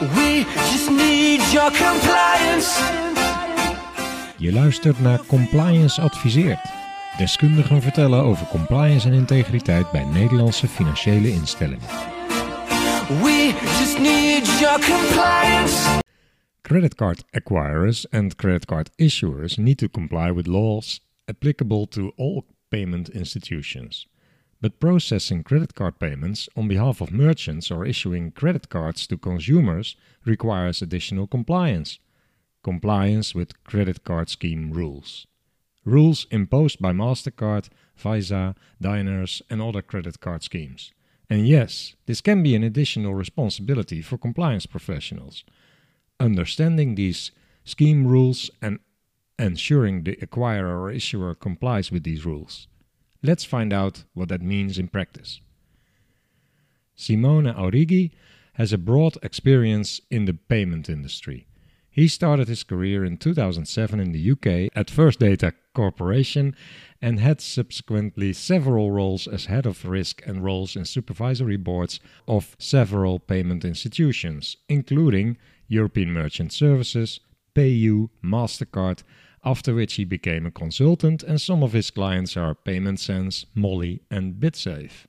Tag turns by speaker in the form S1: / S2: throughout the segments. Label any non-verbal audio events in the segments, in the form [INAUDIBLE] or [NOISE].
S1: We just need your compliance.
S2: Je luistert naar Compliance Adviseert. Deskundigen vertellen over compliance en integriteit bij Nederlandse financiële instellingen.
S1: We just need your compliance.
S2: Credit card acquirers and credit card issuers need to comply with laws applicable to all payment institutions. But processing credit card payments on behalf of merchants or issuing credit cards to consumers requires additional compliance. Compliance with credit card scheme rules. Rules imposed by MasterCard, Visa, Diners, and other credit card schemes. And yes, this can be an additional responsibility for compliance professionals. Understanding these scheme rules and ensuring the acquirer or issuer complies with these rules. Let's find out what that means in practice. Simone Aurigi has a broad experience in the payment industry. He started his career in 2007 in the UK at First Data Corporation and had subsequently several roles as head of risk and roles in supervisory boards of several payment institutions, including European Merchant Services, PayU, MasterCard, after which he became a consultant and some of his clients are Payment Sense, Mollie and BitSafe.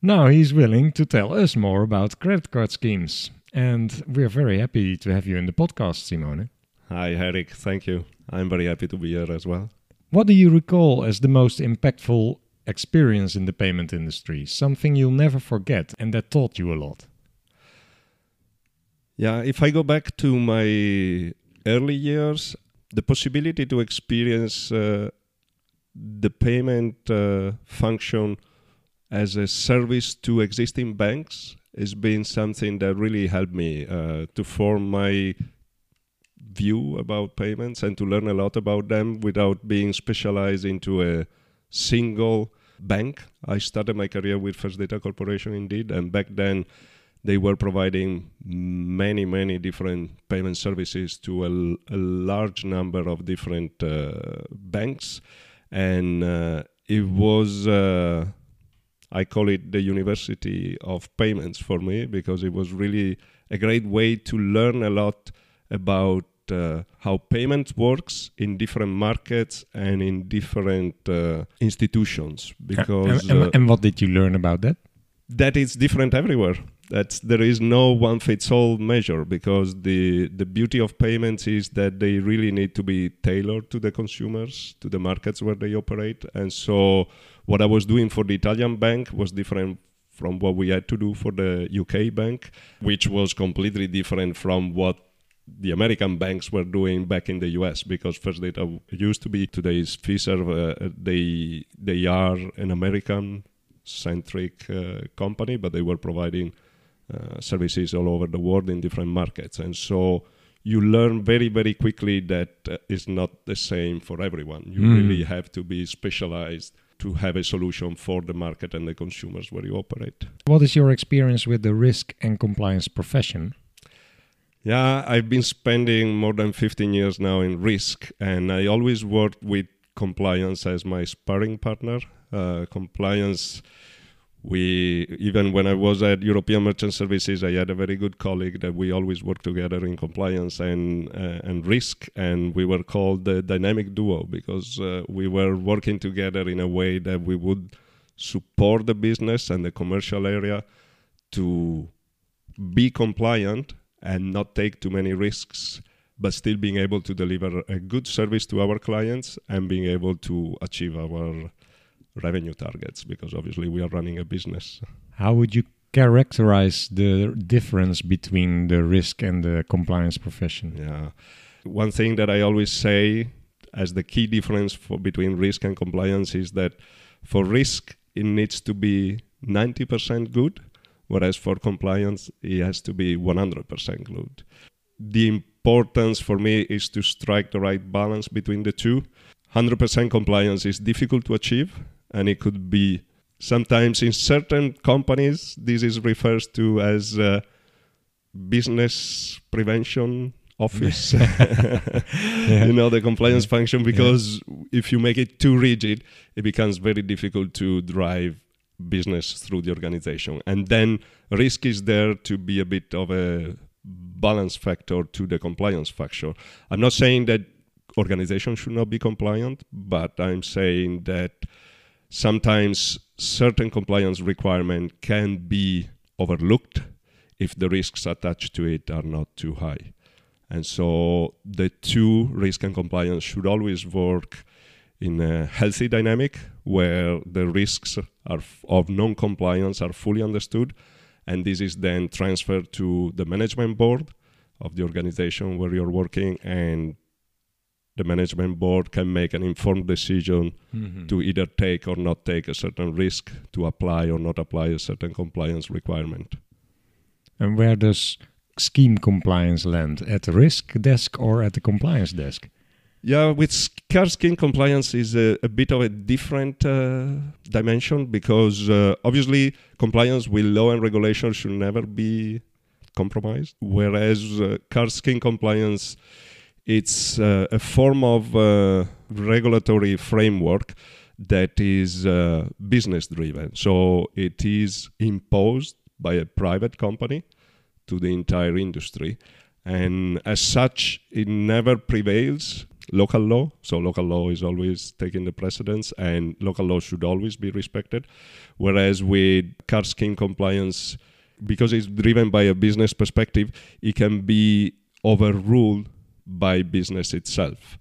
S2: Now he's willing to tell us more about credit card schemes and we're very happy to have you in the podcast, Simone.
S3: Hi, Eric. Thank you. I'm very happy to be here as well.
S2: What do you recall as the most impactful experience in the payment industry? Something you'll never forget and that taught you a lot?
S3: Yeah, if I go back to my early years, the possibility to experience uh, the payment uh, function as a service to existing banks has been something that really helped me uh, to form my view about payments and to learn a lot about them without being specialized into a single bank. I started my career with First Data Corporation indeed, and back then they were providing many, many different payment services to a, a large number of different uh, banks. And uh, it was uh, I call it the University of Payments for me because it was really a great way to learn a lot about uh, how payment works in different markets and in different uh, institutions. Because
S2: and, and, and, what did you learn about that?
S3: That it's different everywhere. That there is no one fits all measure because the the beauty of payments is that they really need to be tailored to the consumers, to the markets where they operate, and so what I was doing for the Italian bank was different from what we had to do for the UK bank, which was completely different from what the American banks were doing back in the US because First Data used to be today's Fiserv. Uh, they they are an American centric uh, company, but they were providing uh, services all over the world in different markets, and so you learn very very quickly that uh, it's not the same for everyone. You mm. really have to be specialized to have a solution for the market and the consumers where you operate.
S2: What is your experience with the risk and compliance profession?
S3: Yeah, I've been spending more than 15 years now in risk, and I always worked with compliance as my sparring partner. Uh, compliance. We even when I was at European Merchant Services, I had a very good colleague that we always worked together in compliance and uh, and risk, and we were called the dynamic duo because uh, we were working together in a way that we would support the business and the commercial area to be compliant and not take too many risks but still being able to deliver a good service to our clients and being able to achieve our revenue targets because obviously we are running a business.
S2: How would you characterize the difference between the risk and the compliance profession?
S3: Yeah. One thing that I always say as the key difference for, between risk and compliance is that for risk it needs to be 90% good whereas for compliance it has to be 100% good. The importance for me is to strike the right balance between the two. 100% compliance is difficult to achieve and it could be sometimes in certain companies this is refers to as uh, business prevention office [LAUGHS] yeah. [LAUGHS] you know the compliance function because yeah. if you make it too rigid it becomes very difficult to drive business through the organization and then risk is there to be a bit of a balance factor to the compliance factor. I'm not saying that organizations should not be compliant, but I'm saying that sometimes certain compliance requirement can be overlooked if the risks attached to it are not too high. And so the two risk and compliance should always work in a healthy dynamic where the risks f- of non-compliance are fully understood and this is then transferred to the management board of the organization where you're working and the management board can make an informed decision
S2: Mhm.
S3: to either take or not take a certain risk to apply or not apply a certain compliance requirement
S2: And where does scheme compliance land? At the risk desk or at the compliance desk?
S3: Yeah, with car scheme compliance is a, a bit of a different uh, dimension because uh, obviously compliance with law and regulation should never be compromised. Whereas uh, car scheme compliance, it's uh, a form of uh, regulatory framework that is uh, business driven. So it is imposed by a private company to the entire industry. And as such, it never prevails local law. So local law is always taking the precedence, and local law should always be respected. Whereas with car scheme compliance, because it's driven by a business perspective, it can be overruled by business itself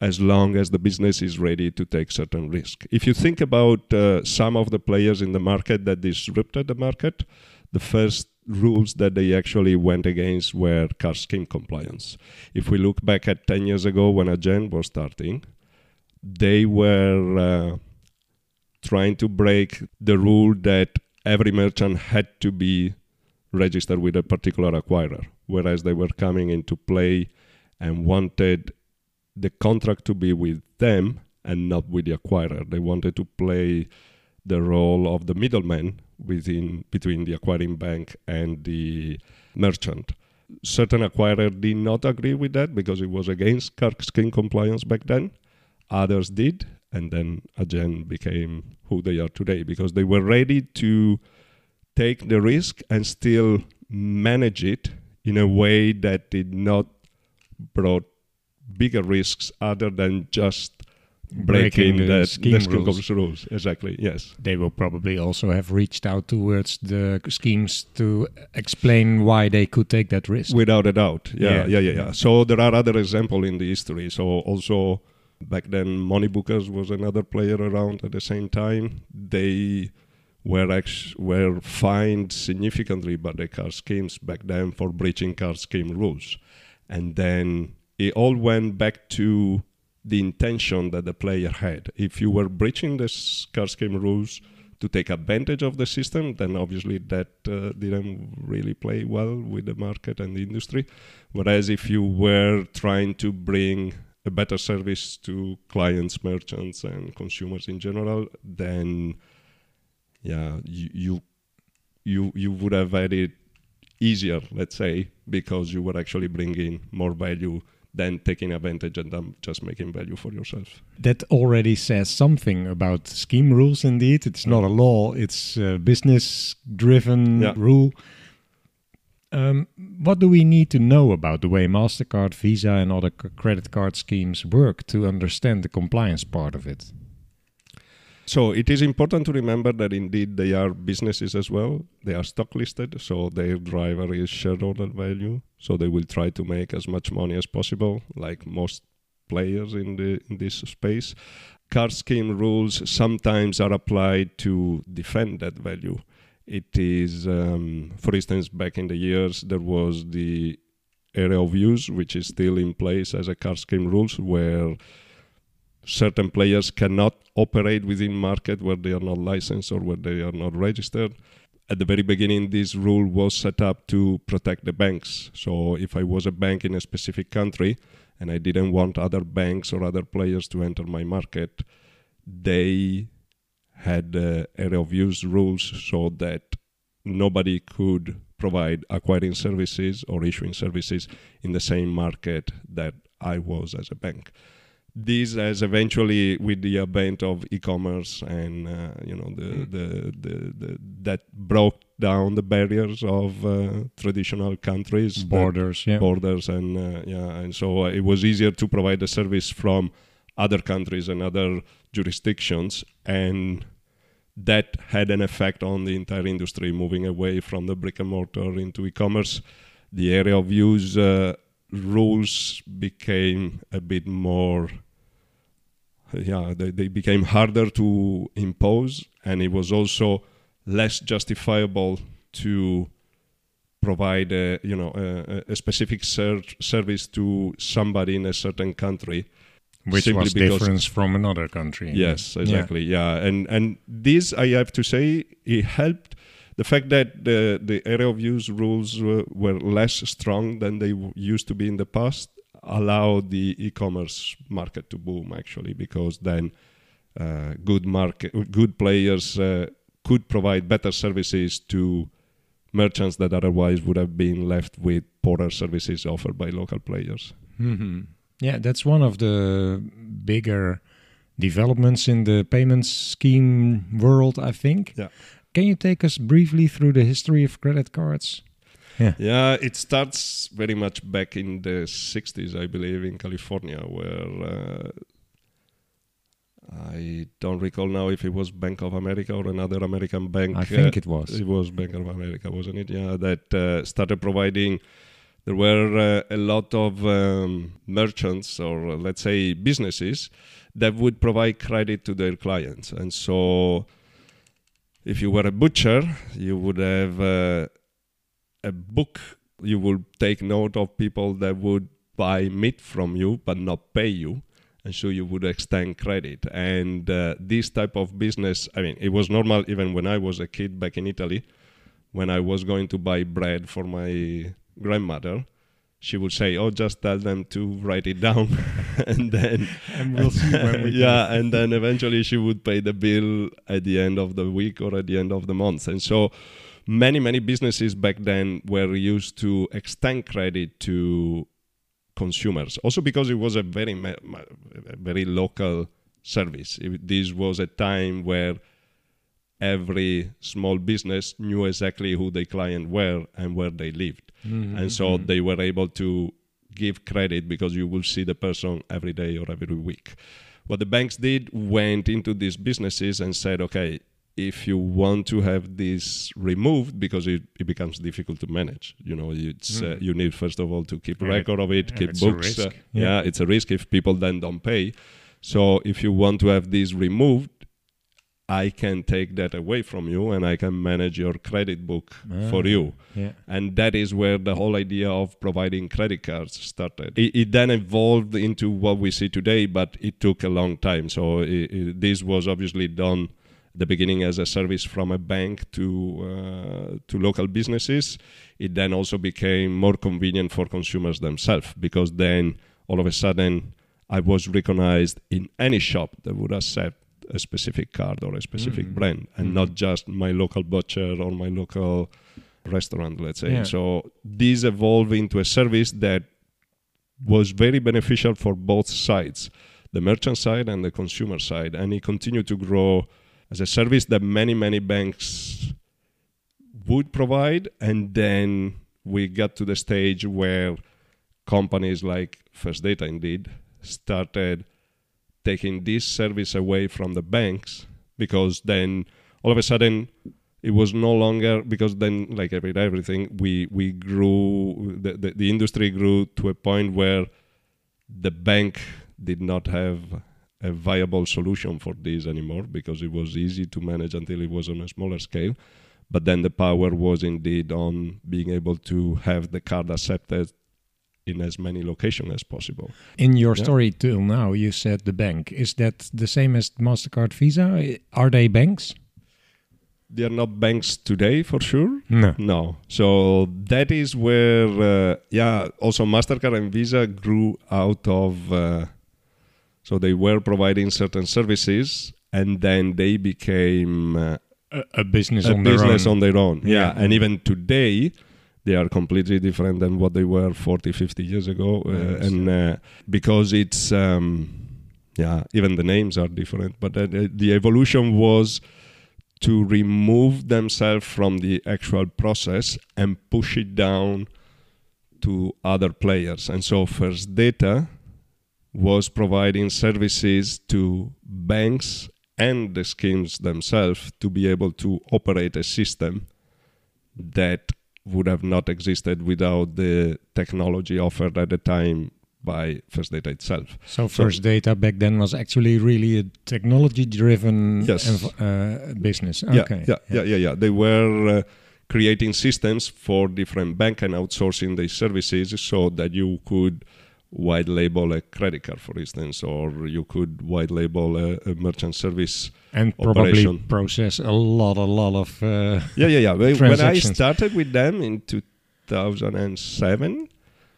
S3: as long as the business is ready to take certain risk. If you think about uh, some of the players in the market that disrupted the market, the first rules that they actually went against were car scheme compliance. If we look back at 10 years ago when Adyen was starting, they were uh, trying to break the rule that every merchant had to be registered with a particular acquirer, whereas they were coming into play and wanted the contract to be with them and not with the acquirer. They wanted to play the role of the middleman within between the acquiring bank and the merchant. Certain acquirer did not agree with that because it was against scheme compliance back then. Others did, and then Adyen became who they are today because they were ready to take the risk and still manage it in a way that did not brought bigger risks other than just breaking,
S2: Breaking the
S3: the,
S2: scheme
S3: the scheme
S2: rules.
S3: rules. Exactly. Yes.
S2: They will probably also have reached out towards the schemes to explain why they could take that risk.
S3: Without a doubt. Yeah,
S2: Yeah.
S3: yeah, yeah, yeah. So there are other examples in the history. So also back then, Moneybookers was another player around at the same time. They were ex- were fined significantly by the car schemes back then for breaching car scheme rules, and then it all went back to the intention that the player had. If you were breaching the s- car scheme rules to take advantage of the system, then obviously that uh, didn't really play well with the market and the industry. Whereas if you were trying to bring a better service to clients, merchants, and consumers in general, then yeah, you you you, you would have had it easier, let's say, because you were actually bringing more value than taking advantage and then just making value for yourself.
S2: That already says something about scheme rules, indeed. It's not a law, it's a business driven
S3: Yeah.
S2: rule. Um, what do we need to know about the way MasterCard, Visa, and other c- credit card schemes work to understand the compliance part of it?
S3: So it is important to remember that indeed they are businesses as well. They are stock listed, so their driver is shareholder value. So they will try to make as much money as possible, like most players in the in this space. Card scheme rules sometimes are applied to defend that value. It is, um, for instance, back in the years there was the area of use, which is still in place as a card scheme rules, where certain players cannot operate within market where they are not licensed or where they are not registered. At the very beginning, this rule was set up to protect the banks. So if I was a bank in a specific country and I didn't want other banks or other players to enter my market, they had uh, area of use rules so that nobody could provide acquiring services or issuing services in the same market that I was as a bank this has eventually, with the advent of e-commerce and uh, you know the,
S2: Mm.
S3: the, the, the that broke down the barriers of uh, traditional countries
S2: Borders, yeah.
S3: borders and uh, yeah and so uh, it was easier to provide the service from other countries and other jurisdictions and that had an effect on the entire industry moving away from the brick and mortar into e-commerce the area of use uh, rules became a bit more yeah they, they became harder to impose and it was also less justifiable to provide a, you know a, a- specific ser- service to somebody in a certain country
S2: Which was different from another country.
S3: Yes,
S2: Yeah.
S3: exactly. Yeah, and and this I have to say it helped. The fact that the the area of use rules were, were less strong than they w- used to be in the past allowed the e-commerce market to boom actually because then uh, good market good players uh, could provide better services to merchants that otherwise would have been left with poorer services offered by local players.
S2: hmm Yeah, that's one of the bigger developments in the payments scheme world, I think.
S3: Yeah.
S2: Can you take us briefly through the history of credit cards?
S3: Yeah, it starts very much back in the 60s, I believe, in California, where uh, I don't recall now if it was Bank of America or another American bank.
S2: I think
S3: uh,
S2: it was.
S3: It was Bank of America, wasn't it? Yeah, that uh, started providing. There were uh, a lot of um, merchants or uh, let's say businesses that would provide credit to their clients, and so if you were a butcher, you would have uh, a book. You would take note of people that would buy meat from you but not pay you. And so you would extend credit. And uh, this type of business i mean it was normal even when i was a kid back in italy when i was going to buy bread for my grandmother she would say oh just tell them to write it down. [LAUGHS] And then [LAUGHS]
S2: And we'll see when we [LAUGHS]
S3: yeah and then eventually she would pay the bill at the end of the week or at the end of the month. And so many many businesses back then were used to extend credit to consumers. Also because it was a very a very local service. It- this was a time where every small business knew exactly who their client were and where they lived.
S2: Mm-hmm.
S3: and so they were able to give credit because you will see the person every day or every week. What the banks did went into these businesses and said okay if you want to have this removed because it, it becomes difficult to manage you know it's uh, you need first of all to keep
S2: Yeah,
S3: record of it
S2: yeah,
S3: keep
S2: it's a
S3: books
S2: risk.
S3: uh,
S2: Yeah.
S3: yeah it's a risk if people then don't pay so if you want to have this removed i can take that away from you and i can manage your credit book for
S2: Ah.
S3: you
S2: Yeah.
S3: and that is where the whole idea of providing credit cards started. It, it then evolved into what we see today, but it took a long time. So i i this was obviously done at the beginning as a service from a bank to uh, to local businesses. It then also became more convenient for consumers themselves because then all of a sudden I was recognized in any shop that would accept a specific card or a specific
S2: Mm.
S3: brand and
S2: Mhm.
S3: not just my local butcher or my local restaurant, let's say.
S2: Yeah.
S3: So this evolved into a service that was very beneficial for both sides, the merchant side and the consumer side, and it continued to grow as a service that many many banks would provide, and then we got to the stage where companies like First Data indeed started taking this service away from the banks because then all of a sudden it was no longer because then like every everything we we grew the, the, the industry grew to a point where the bank did not have a viable solution for this anymore because it was easy to manage until it was on a smaller scale but then the power was indeed on being able to have the card accepted in as many locations as possible
S2: In your
S3: Yeah.
S2: story till now, you said the bank. Is that the same as MasterCard Visa? Are they banks?
S3: they are not banks today for sure
S2: No.
S3: No. So that is where, uh, yeah, also MasterCard and Visa grew out of, uh, so they were providing certain services and then they became uh,
S2: A, a business
S3: a
S2: on
S3: business
S2: their own.
S3: on their own. Yeah.
S2: Yeah.
S3: And even today, they are completely different than what they were 40, 50 years ago. Uh, and uh, because it's, um, yeah, even the names are different. But uh, the, the evolution was to remove themselves from the actual process and push it down to other players. And so First Data was providing services to banks and the schemes themselves to be able to operate a system that would have not existed without the technology offered at the time by First Data itself.
S2: So First Data back then was actually really a technology-driven
S3: Yes.
S2: uh, business.
S3: Yeah,
S2: Okay.
S3: yeah, yeah, yeah, yeah. They were uh, creating systems for different bank and outsourcing their services so that you could white label a credit card, for instance, or you could white label a, a merchant service.
S2: And probably
S3: Operation.
S2: process a lot, a lot of. Uh, [LAUGHS]
S3: Yeah, yeah, yeah. When when I started with them in 2007,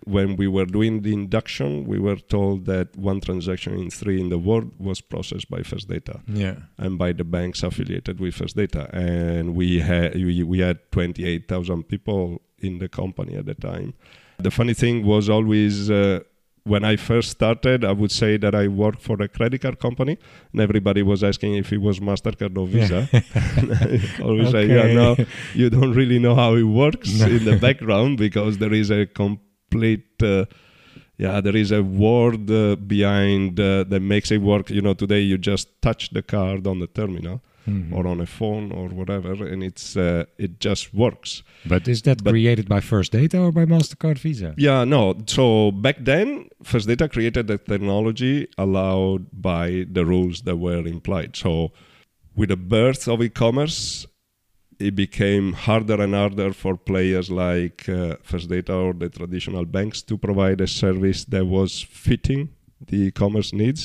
S3: when we were doing the induction, we were told that one transaction in three in the world was processed by First Data.
S2: yeah.
S3: and by the banks affiliated with First Data. And we had we, we had 28,000 people in the company at the time. The funny thing was always uh, when I first started, I would say that I worked for a credit card company, and everybody was asking if it was Mastercard or Visa. I [LAUGHS] always say, yeah, no, you don't really know how it works
S2: No.
S3: in the background because there is a complete. Uh, yeah, there is a word uh, behind uh, that makes it work. You know, today you just touch the card on the terminal
S2: Mhm.
S3: or on a phone or whatever, and it's uh, it just works.
S2: But is that
S3: But-
S2: created by First Data or by Mastercard Visa?
S3: Yeah, no. So back then, First Data created the technology allowed by the rules that were implied. So with the birth of e-commerce, it became harder and harder for players like uh, First Data or the traditional banks to provide a service that was fitting the e-commerce needs,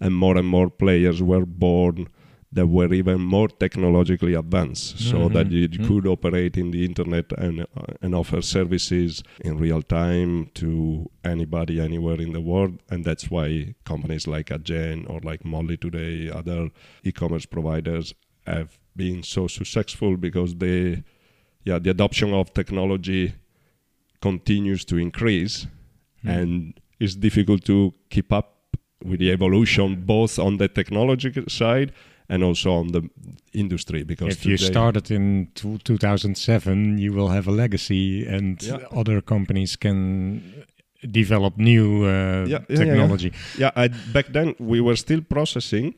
S3: and more and more players were born that were even more technologically advanced, so that you
S2: Mhm.
S3: could operate in the internet and uh, and offer services in real time to anybody anywhere in the world, and that's why companies like Adyen or like Mollie today, other e-commerce providers, have been so successful because they, yeah, the adoption of technology continues to increase,
S2: Hmm.
S3: and it's difficult to keep up with the evolution both on the technology side and also on the industry because
S2: If you started in two, 2007, you will have a legacy, and
S3: Yeah.
S2: other companies can develop new uh,
S3: Yeah, yeah,
S2: technology.
S3: yeah I, back then we were still processing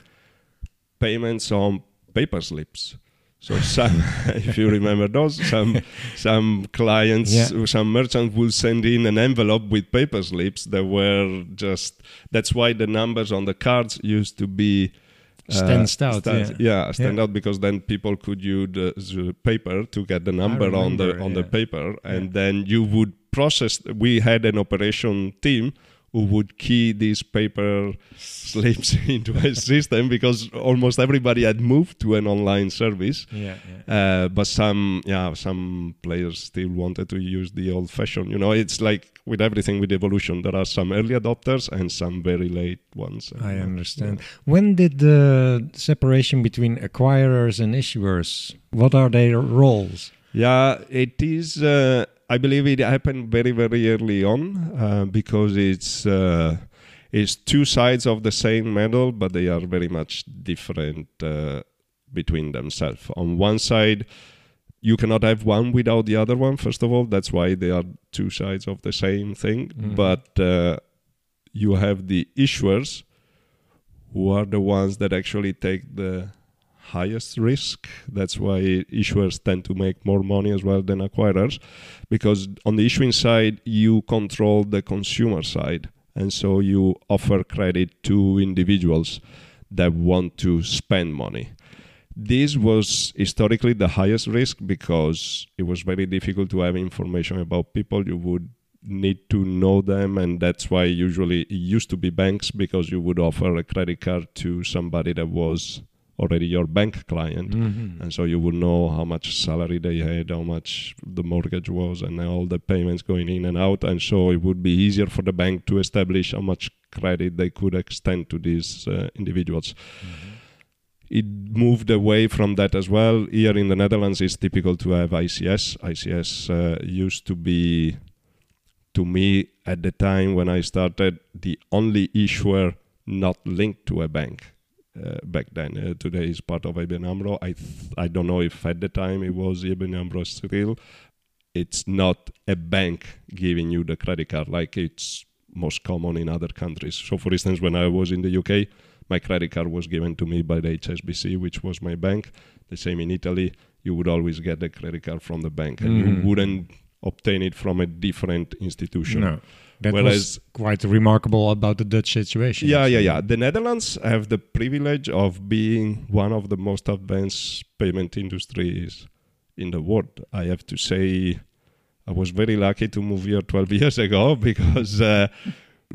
S3: payments on paper slips so [LAUGHS] some if you remember those some [LAUGHS] some clients
S2: Yeah.
S3: some merchants will send in an envelope with paper slips that were just that's why the numbers on the cards used to be uh, Uh,
S2: stands out,
S3: stand-
S2: yeah.
S3: stand
S2: Yeah.
S3: out because then people could use the, the paper to get the number on the
S2: remember,
S3: on the paper, and then you would process. We had an operation team who would key these paper slips [LAUGHS] into a system because almost everybody had moved to an online service.
S2: Yeah, yeah.
S3: Uh, but some, yeah, some players still wanted to use the old-fashioned. You know, it's like with everything with evolution. There are some early adopters and some very late ones.
S2: I
S3: Uh,
S2: understand. When did the separation between acquirers and issuers? What are their roles?
S3: Yeah, it is. Uh, I believe it happened very, very early on uh, because it's uh, it's two sides of the same medal, but they are very much different uh, between themselves. On one side, you cannot have one without the other one. First of all, that's why they are two sides of the same thing.
S2: Mhm.
S3: But uh, you have the issuers, who are the ones that actually take the highest risk. That's why issuers tend to make more money as well than acquirers, because on the issuing side, you control the consumer side. And so you offer credit to individuals that want to spend money. This was historically the highest risk because it was very difficult to have information about people. You would need to know them, and that's why usually it used to be banks because you would offer a credit card to somebody that was already your bank client.
S2: Mhm.
S3: And so you would know how much salary they had, how much the mortgage was, and all the payments going in and out. And so it would be easier for the bank to establish how much credit they could extend to these uh, individuals. It moved away from that as well. Here in the Netherlands, it's typical to have ICS. ICS uh, used to be, to me, at the time when I started, the only issuer not linked to a bank back then. Uh, today is part of ABN AMRO. I th- I don't know if at the time it was ABN AMRO still. It's not a bank giving you the credit card like it's most common in other countries. So, for instance, when I was in the UK, my credit card was given to me by the HSBC, which was my bank. The same in Italy, you would always get the credit card from the bank, and you wouldn't obtain it from a different institution.
S2: No. That
S3: Whereas-
S2: was quite remarkable about the Dutch situation.
S3: Yeah, yeah, yeah. The Netherlands have the privilege of being one of the most advanced payment industries in the world. I have to say, I was very lucky to move here 12 [LAUGHS] years ago because, uh,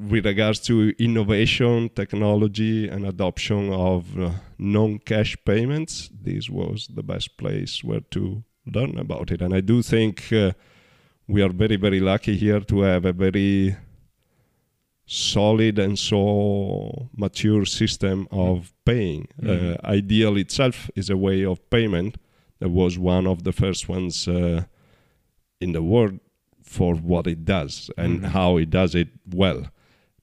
S3: with regards to innovation, technology, and adoption of uh, non cash payments, this was the best place where to learn about it. And I do think uh, we are very, very lucky here to have a very solid and so mature system of paying.
S2: Mhm.
S3: Uh, iDEAL itself is a way of payment that was one of the first ones uh, in the world for what it does and
S2: Mhm.
S3: how it does it well.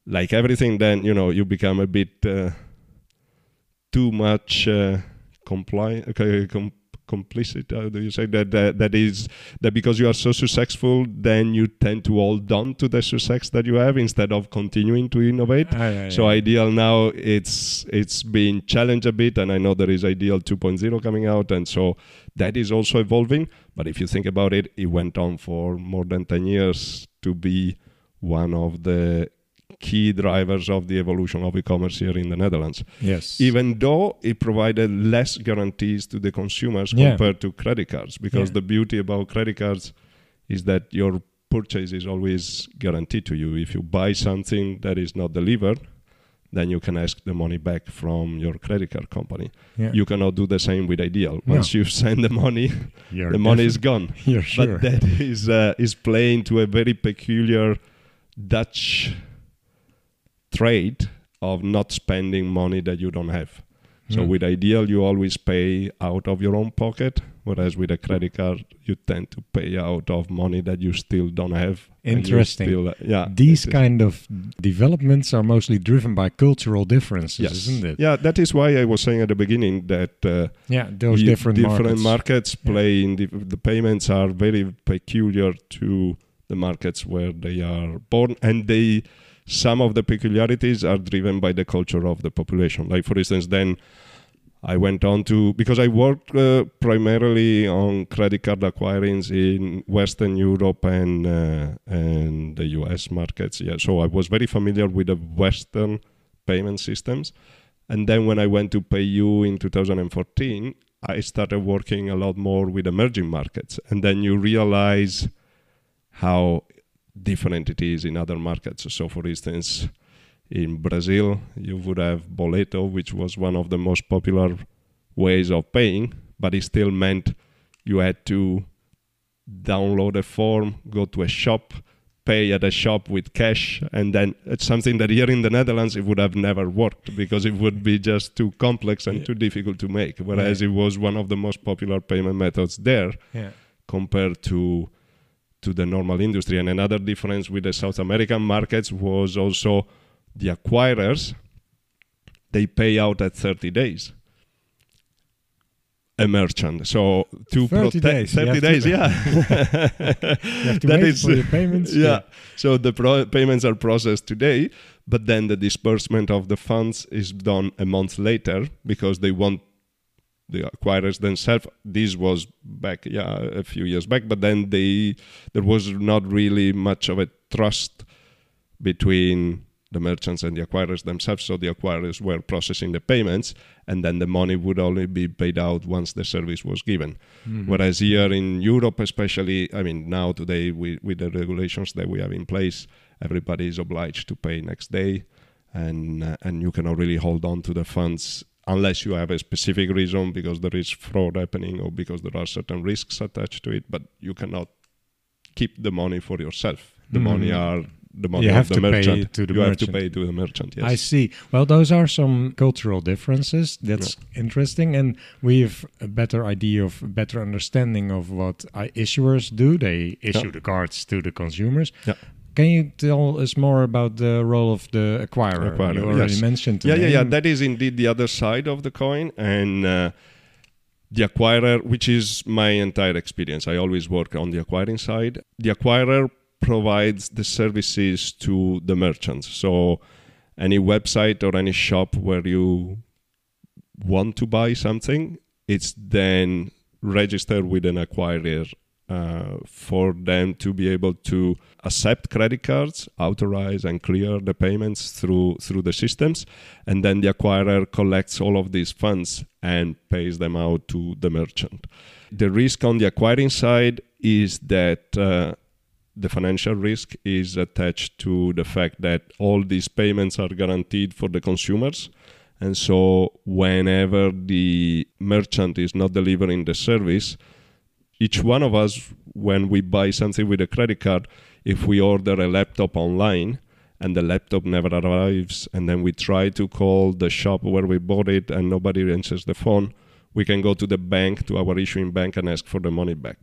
S3: Like everything, then you know you become a bit uh, too much uh, compli- okay, com- complicit. How do you say that, that? That is that because you are so successful, then you tend to hold on to the success that you have instead of continuing to innovate.
S2: Ah, yeah,
S3: So
S2: yeah.
S3: iDEAL now it's it's being challenged a bit, and I know there is iDEAL 2.0 coming out, and so that is also evolving. But if you think about it, it went on for more than 10 years to be one of the key drivers of the evolution of e-commerce here in the Netherlands.
S2: yes.
S3: Even though it provided less guarantees to the consumers
S2: Yeah.
S3: compared to credit cards, because
S2: Yeah.
S3: the beauty about credit cards is that your purchase is always guaranteed to you. If you buy something that is not delivered, then you can ask the money back from your credit card company.
S2: yeah.
S3: You cannot do the same with iDEAL.
S2: No.
S3: Once you [LAUGHS] send the money,
S2: You're
S3: the money is gone. [LAUGHS]
S2: You're sure.
S3: But that is uh, is playing to a very peculiar Dutch trait of not spending money that you don't have. So
S2: Hmm.
S3: with iDEAL, you always pay out of your own pocket, whereas with a credit card, you tend to pay out of money that you still don't have.
S2: Interesting.
S3: still, uh, yeah.
S2: These
S3: it is-
S2: kind of developments are mostly driven by cultural differences,
S3: Yes.
S2: isn't it?
S3: Yeah, that is why I was saying at the beginning that uh,
S2: Yeah, those different,
S3: different
S2: markets.
S3: markets play in the, the payments are very peculiar to the markets where they are born and they some of the peculiarities are driven by the culture of the population like for instance then I went on to because I worked uh, primarily on credit card acquirings in Western Europe and uh, and the US markets. Yeah, so I was very familiar with the Western payment systems. And then when I went to PayU in 2014, I started working a lot more with emerging markets. And then you realize how different it is in other markets. So, for instance, in Brazil, you would have Boleto, which was one of the most popular ways of paying, but it still meant you had to download a form, go to a shop, pay at a shop with cash, and then it's something that here in the Netherlands it would have never worked because it would be just too complex and
S2: Yeah.
S3: too difficult to make. Whereas
S2: Yeah.
S3: it was one of the most popular payment methods there
S2: Yeah.
S3: compared to to the normal industry. And another difference with the South American markets was also the acquirers. They pay out at 30 days. A merchant. So to
S2: 30
S3: protect
S2: days, you
S3: 30
S2: to-
S3: days, yeah. [LAUGHS]
S2: You have to [LAUGHS]
S3: That is-
S2: for payments. [LAUGHS]
S3: yeah. So the pro- payments are processed today, but then the disbursement of the funds is done a month later because they want the acquirers themselves. This was back, yeah, a few years back, but then they there was not really much of a trust between the merchants and the acquirers themselves. So the acquirers were processing the payments, and then the money would only be paid out once the service was given.
S2: Mhm.
S3: Whereas here in Europe, especially, I mean, now today with, with the regulations that we have in place, everybody is obliged to pay next day, and uh, and you cannot really hold on to the funds unless you have a specific reason because there is fraud happening or because there are certain risks attached to it. But you cannot keep the money for yourself. The
S2: Mhm.
S3: money are the money
S2: You
S3: of
S2: have
S3: the
S2: to pay to the
S3: you have to
S2: merchant.
S3: pay to the merchant. Yes.
S2: I see. Well, those are some cultural differences. That's interesting, and we have a better idea of, better understanding of what issuers do. They issue
S3: Yeah.
S2: the cards to the consumers.
S3: Yeah.
S2: Can you tell us more about the role of the acquirer?
S3: Acquirer,
S2: you already
S3: yes.
S2: mentioned.
S3: yeah, yeah, yeah. That is indeed the other side of the coin, and uh, the acquirer, which is my entire experience. I always work on the acquiring side. The acquirer provides the services to the merchants. So, any website or any shop where you want to buy something, it's then registered with an acquirer uh, for them to be able to accept credit cards, authorize and clear the payments through through the systems, and then the acquirer collects all of these funds and pays them out to the merchant. The risk on the acquiring side is that uh, the financial risk is attached to the fact that all these payments are guaranteed for the consumers. And so, whenever the merchant is not delivering the service, each one of us, when we buy something with a credit card, if we order a laptop online and the laptop never arrives, and then we try to call the shop where we bought it and nobody answers the phone, we can go to the bank, to our issuing bank, and ask for the money back.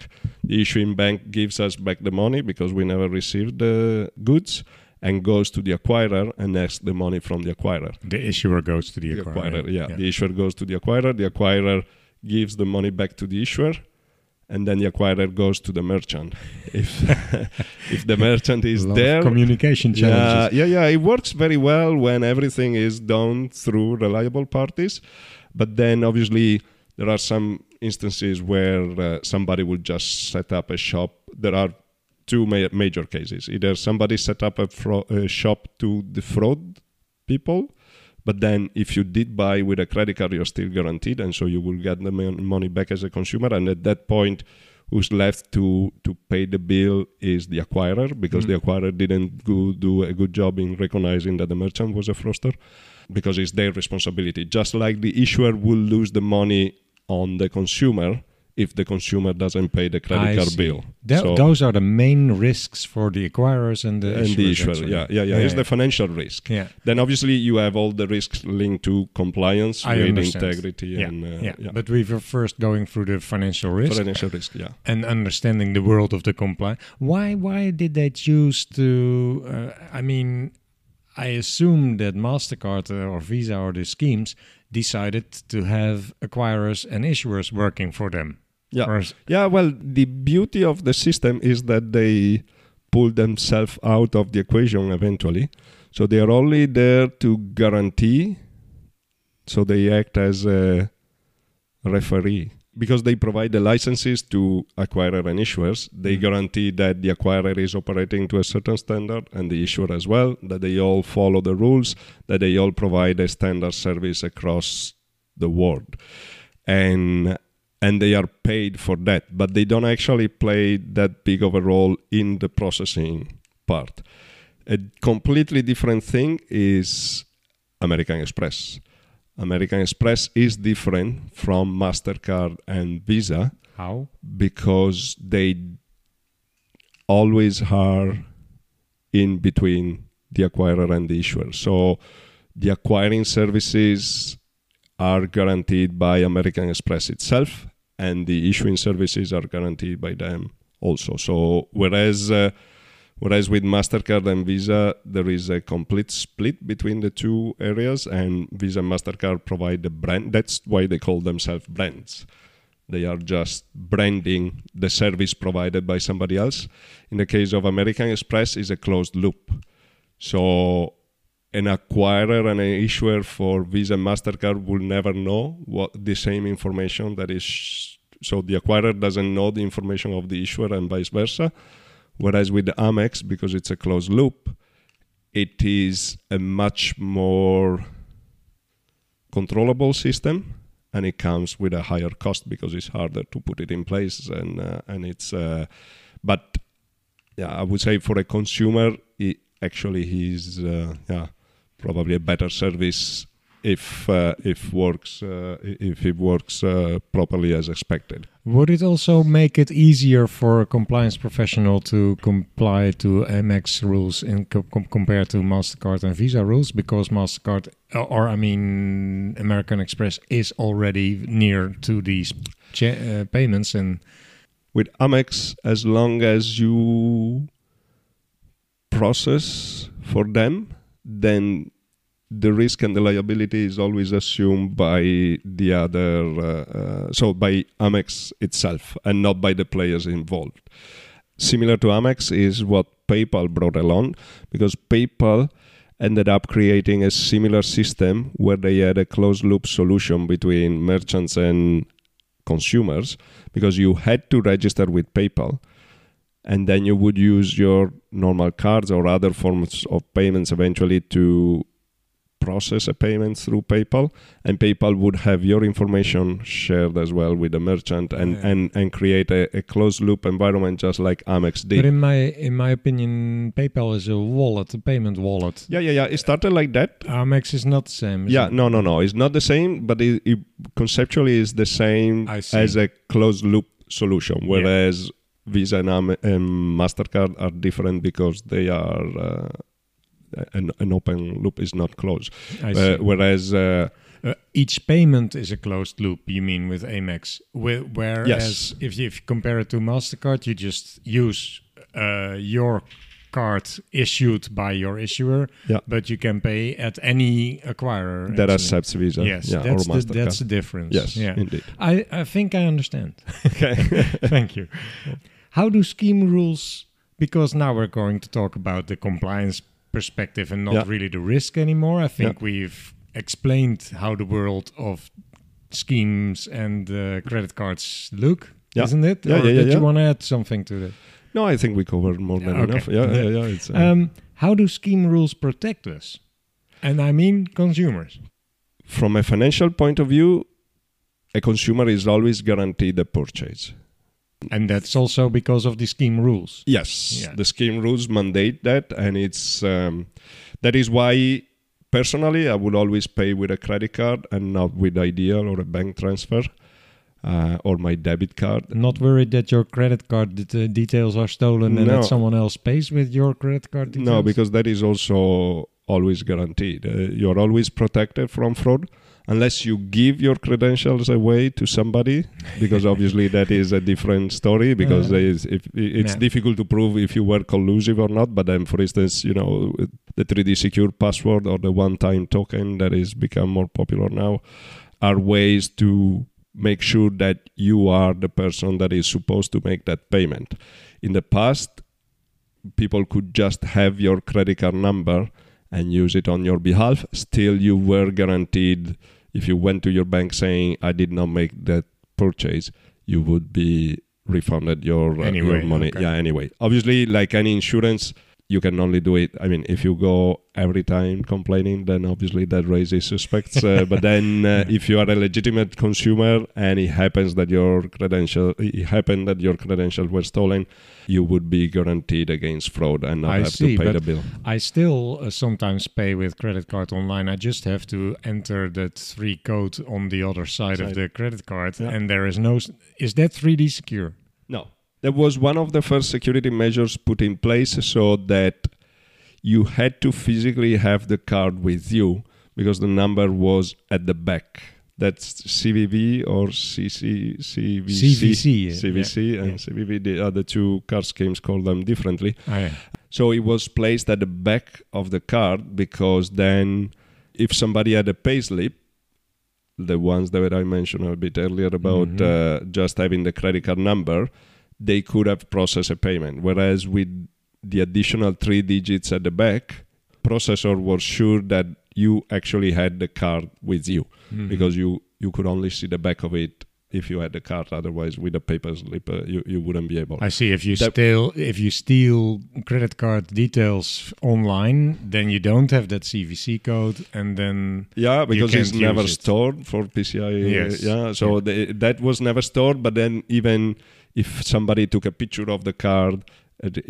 S3: The issuing bank gives us back the money because we never received the goods and goes to the acquirer and asks the money from the acquirer.
S2: the issuer goes to the,
S3: The
S2: acquirer.
S3: acquirer, yeah. The issuer goes to the acquirer. The acquirer gives the money back to the issuer, and then the acquirer goes to the merchant. [LAUGHS] If [LAUGHS] if the merchant is
S2: A lot of
S3: there,
S2: communication
S3: yeah,
S2: challenges.
S3: yeah, yeah, it works very well when everything is done through reliable parties. But then obviously there are some instances where uh, somebody will just set up a shop. There are two ma- major cases. Either somebody set up a, fro- a shop to defraud people, but then if you did buy with a credit card, you're still guaranteed, and so you will get the money back as a consumer. And at that point, who's left to to pay the bill is the acquirer because the mm-hmm. acquirer didn't go, do a good job in recognizing that the merchant was a fraudster because it's their responsibility. Just like the issuer will lose the money on the consumer if the consumer doesn't pay the credit
S2: I
S3: card
S2: see.
S3: bill.
S2: Tho-
S3: So-
S2: those are the main risks for the acquirers and the
S3: and
S2: issuers.
S3: the issuer,
S2: actually.
S3: yeah, yeah, yeah, It's the financial risk.
S2: yeah.
S3: Then obviously you have all the risks linked to compliance
S2: I
S3: with
S2: understand.
S3: integrity
S2: Yeah,
S3: and uh,
S2: yeah. But we were first going through the financial risk
S3: financial risk. Yeah.
S2: and understanding the world of the compliance. Why? Why did they choose to? Uh, I mean, I assume that Mastercard uh, or Visa or the schemes decided to have acquirers and issuers working for them.
S3: Yeah. Yeah, well, the beauty of the system is that they pull themselves out of the equation eventually. So they are only there to guarantee, so they act as a referee. Because they provide the licenses to acquirer and issuers, they mm-hmm. guarantee that the acquirer is operating to a certain standard and the issuer as well, that they all follow the rules, that they all provide a standard service across the world. And and they are paid for that, but they don't actually play that big of a role in the processing part. A completely different thing is American Express. American Express is different from MasterCard and Visa
S2: how?
S3: because they always are in between the acquirer and the issuer. So the acquiring services are guaranteed by American Express itself, and the issuing services are guaranteed by them also. So whereas uh, whereas with Mastercard and Visa there is a complete split between the two areas, and Visa and Mastercard provide the brand. That's why they call themselves brands. They are just branding the service provided by somebody else. In the case of American Express, is a closed loop. So an acquirer and an issuer for Visa and Mastercard will never know what the same information that is. So the acquirer doesn't know the information of the issuer and vice versa. Whereas with Amex, because it's a closed loop, it is a much more controllable system and it comes with a higher cost because it's harder to put it in place and uh, and it's uh, but yeah i would say for a consumer it actually he's uh, yeah probably a better service if uh, if works uh, if it works uh, properly as expected
S2: Would it also make it easier for a compliance professional to comply to Amex rules in co- com- compared to Mastercard and Visa rules? Because Mastercard, or, or I mean, American Express is already near to these cha- uh, payments, and
S3: with Amex, as long as you process for them, then the risk and the liability is always assumed by the other, uh, uh, so by Amex itself, and not by the players involved. Similar to Amex is what PayPal brought along, because PayPal ended up creating a similar system where they had a closed loop solution between merchants and consumers, because you had to register with PayPal and then you would use your normal cards or other forms of payments eventually to process a payment through PayPal, and PayPal would have your information shared as well with the merchant and,
S2: Yeah.
S3: and, and create a, a closed loop environment just like Amex did.
S2: But in my in my opinion, PayPal is a wallet, a payment wallet.
S3: yeah, yeah, yeah. It started like that.
S2: Amex is not the same.
S3: Yeah,
S2: it?
S3: no, no, no. It's not the same, but it, it conceptually is the same as a closed loop solution. Whereas Visa and, Am- and Mastercard are different because they are uh, an, an open loop is not closed.
S2: I see.
S3: Uh, whereas uh,
S2: Uh, each payment is a closed loop. You mean with Amex? Whe- Whereas
S3: Yes.
S2: if you, if you compare it to Mastercard, you just use uh, your card issued by your issuer,
S3: Yeah.
S2: but you can pay at any acquirer.
S3: that accepts Visa,
S2: Yes,
S3: yeah,
S2: that's,
S3: or
S2: the,
S3: Mastercard.
S2: that's the difference.
S3: yes,
S2: yeah.
S3: indeed.
S2: I, I think I understand. [LAUGHS]
S3: Okay. [LAUGHS]
S2: Thank you. [LAUGHS] How do scheme rules? Because now we're going to talk about the compliance perspective and not
S3: Yeah.
S2: really the risk anymore. I think we've explained how the world of schemes and uh, credit cards look,
S3: Yeah.
S2: isn't it?
S3: Yeah,
S2: or
S3: yeah, yeah,
S2: did you want to add something to that?
S3: no, I think we covered more than
S2: Okay.
S3: enough. Yeah, yeah, yeah. It's, uh,
S2: Um, how do scheme rules protect us? And I mean consumers.
S3: from a financial point of view, a consumer is always guaranteed a purchase.
S2: And that's also because of the scheme rules.
S3: Yes,
S2: Yeah.
S3: the scheme rules mandate that, and it's um, that is why personally I would always pay with a credit card and not with iDEAL or a bank transfer uh, or my debit card.
S2: Not worried that your credit card det- uh, details are stolen and
S3: No.
S2: that someone else pays with your credit card details?
S3: No, because that is also always guaranteed. Uh, you're always protected from fraud unless you give your credentials away to somebody, because [LAUGHS] obviously that is a different story. Because
S2: Uh,
S3: is, if, it's
S2: yeah.
S3: difficult to prove if you were collusive or not. But then, for instance, you know, the 3D secure password or the one-time token that is become more popular now are ways to make sure that you are the person that is supposed to make that payment. In the past, people could just have your credit card number and use it on your behalf. Still, you were guaranteed if you went to your bank saying, I did not make that purchase, you would be refunded your, uh, your money.
S2: okay.
S3: Yeah, anyway. Obviously, like any insurance, you can only do it. I mean, if you go every time complaining, then obviously that raises suspects. Uh, [LAUGHS] but then, uh, if you are a legitimate consumer and it happens that your credential, it happened that your credentials were stolen, you would be guaranteed against fraud and not
S2: I
S3: have
S2: see,
S3: to pay the bill.
S2: I still uh, sometimes pay with credit card online. I just have to enter that three code on the other side, of the credit card,
S3: Yeah.
S2: and there is no. Is that 3D secure?
S3: No. That was one of the first security measures put in place so that you had to physically have the card with you because the number was at the back. That's CVV or CC, CVC.
S2: CVC, yeah.
S3: CVC
S2: Yeah,
S3: and
S2: yeah.
S3: CVV. The other two card schemes call them differently.
S2: Yeah.
S3: So it was placed at the back of the card because then if somebody had a payslip, the ones that I mentioned a bit earlier about
S2: Mhm.
S3: uh, just having the credit card number, they could have processed a payment. Whereas with the additional three digits at the back, processor was sure that you actually had the card with you
S2: Mhm.
S3: because you, you could only see the back of it if you had the card. Otherwise, with a paper slip, uh, you, you wouldn't be able.
S2: I see. If you
S3: That-
S2: steal, if you steal credit card details online, then you don't have that CVC code, and then
S3: Yeah, because it's never
S2: it.
S3: stored for PCI.
S2: Yes.
S3: Yeah, so
S2: Yeah.
S3: The, that was never stored. But then even if somebody took a picture of the card,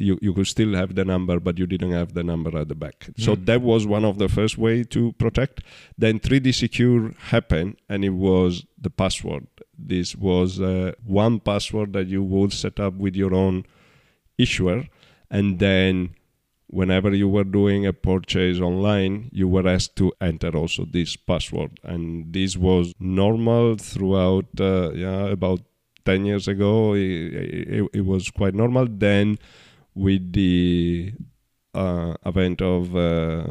S3: you you could still have the number, but you didn't have the number at the back. So
S2: Mm.
S3: that was one of the first way to protect. Then 3D Secure happened, and it was the password. This was uh, one password that you would set up with your own issuer, and then whenever you were doing a purchase online, you were asked to enter also this password. And this was normal throughout, uh, yeah, about 10 years ago. It, it, it was quite normal. Then, with the uh, advent of uh,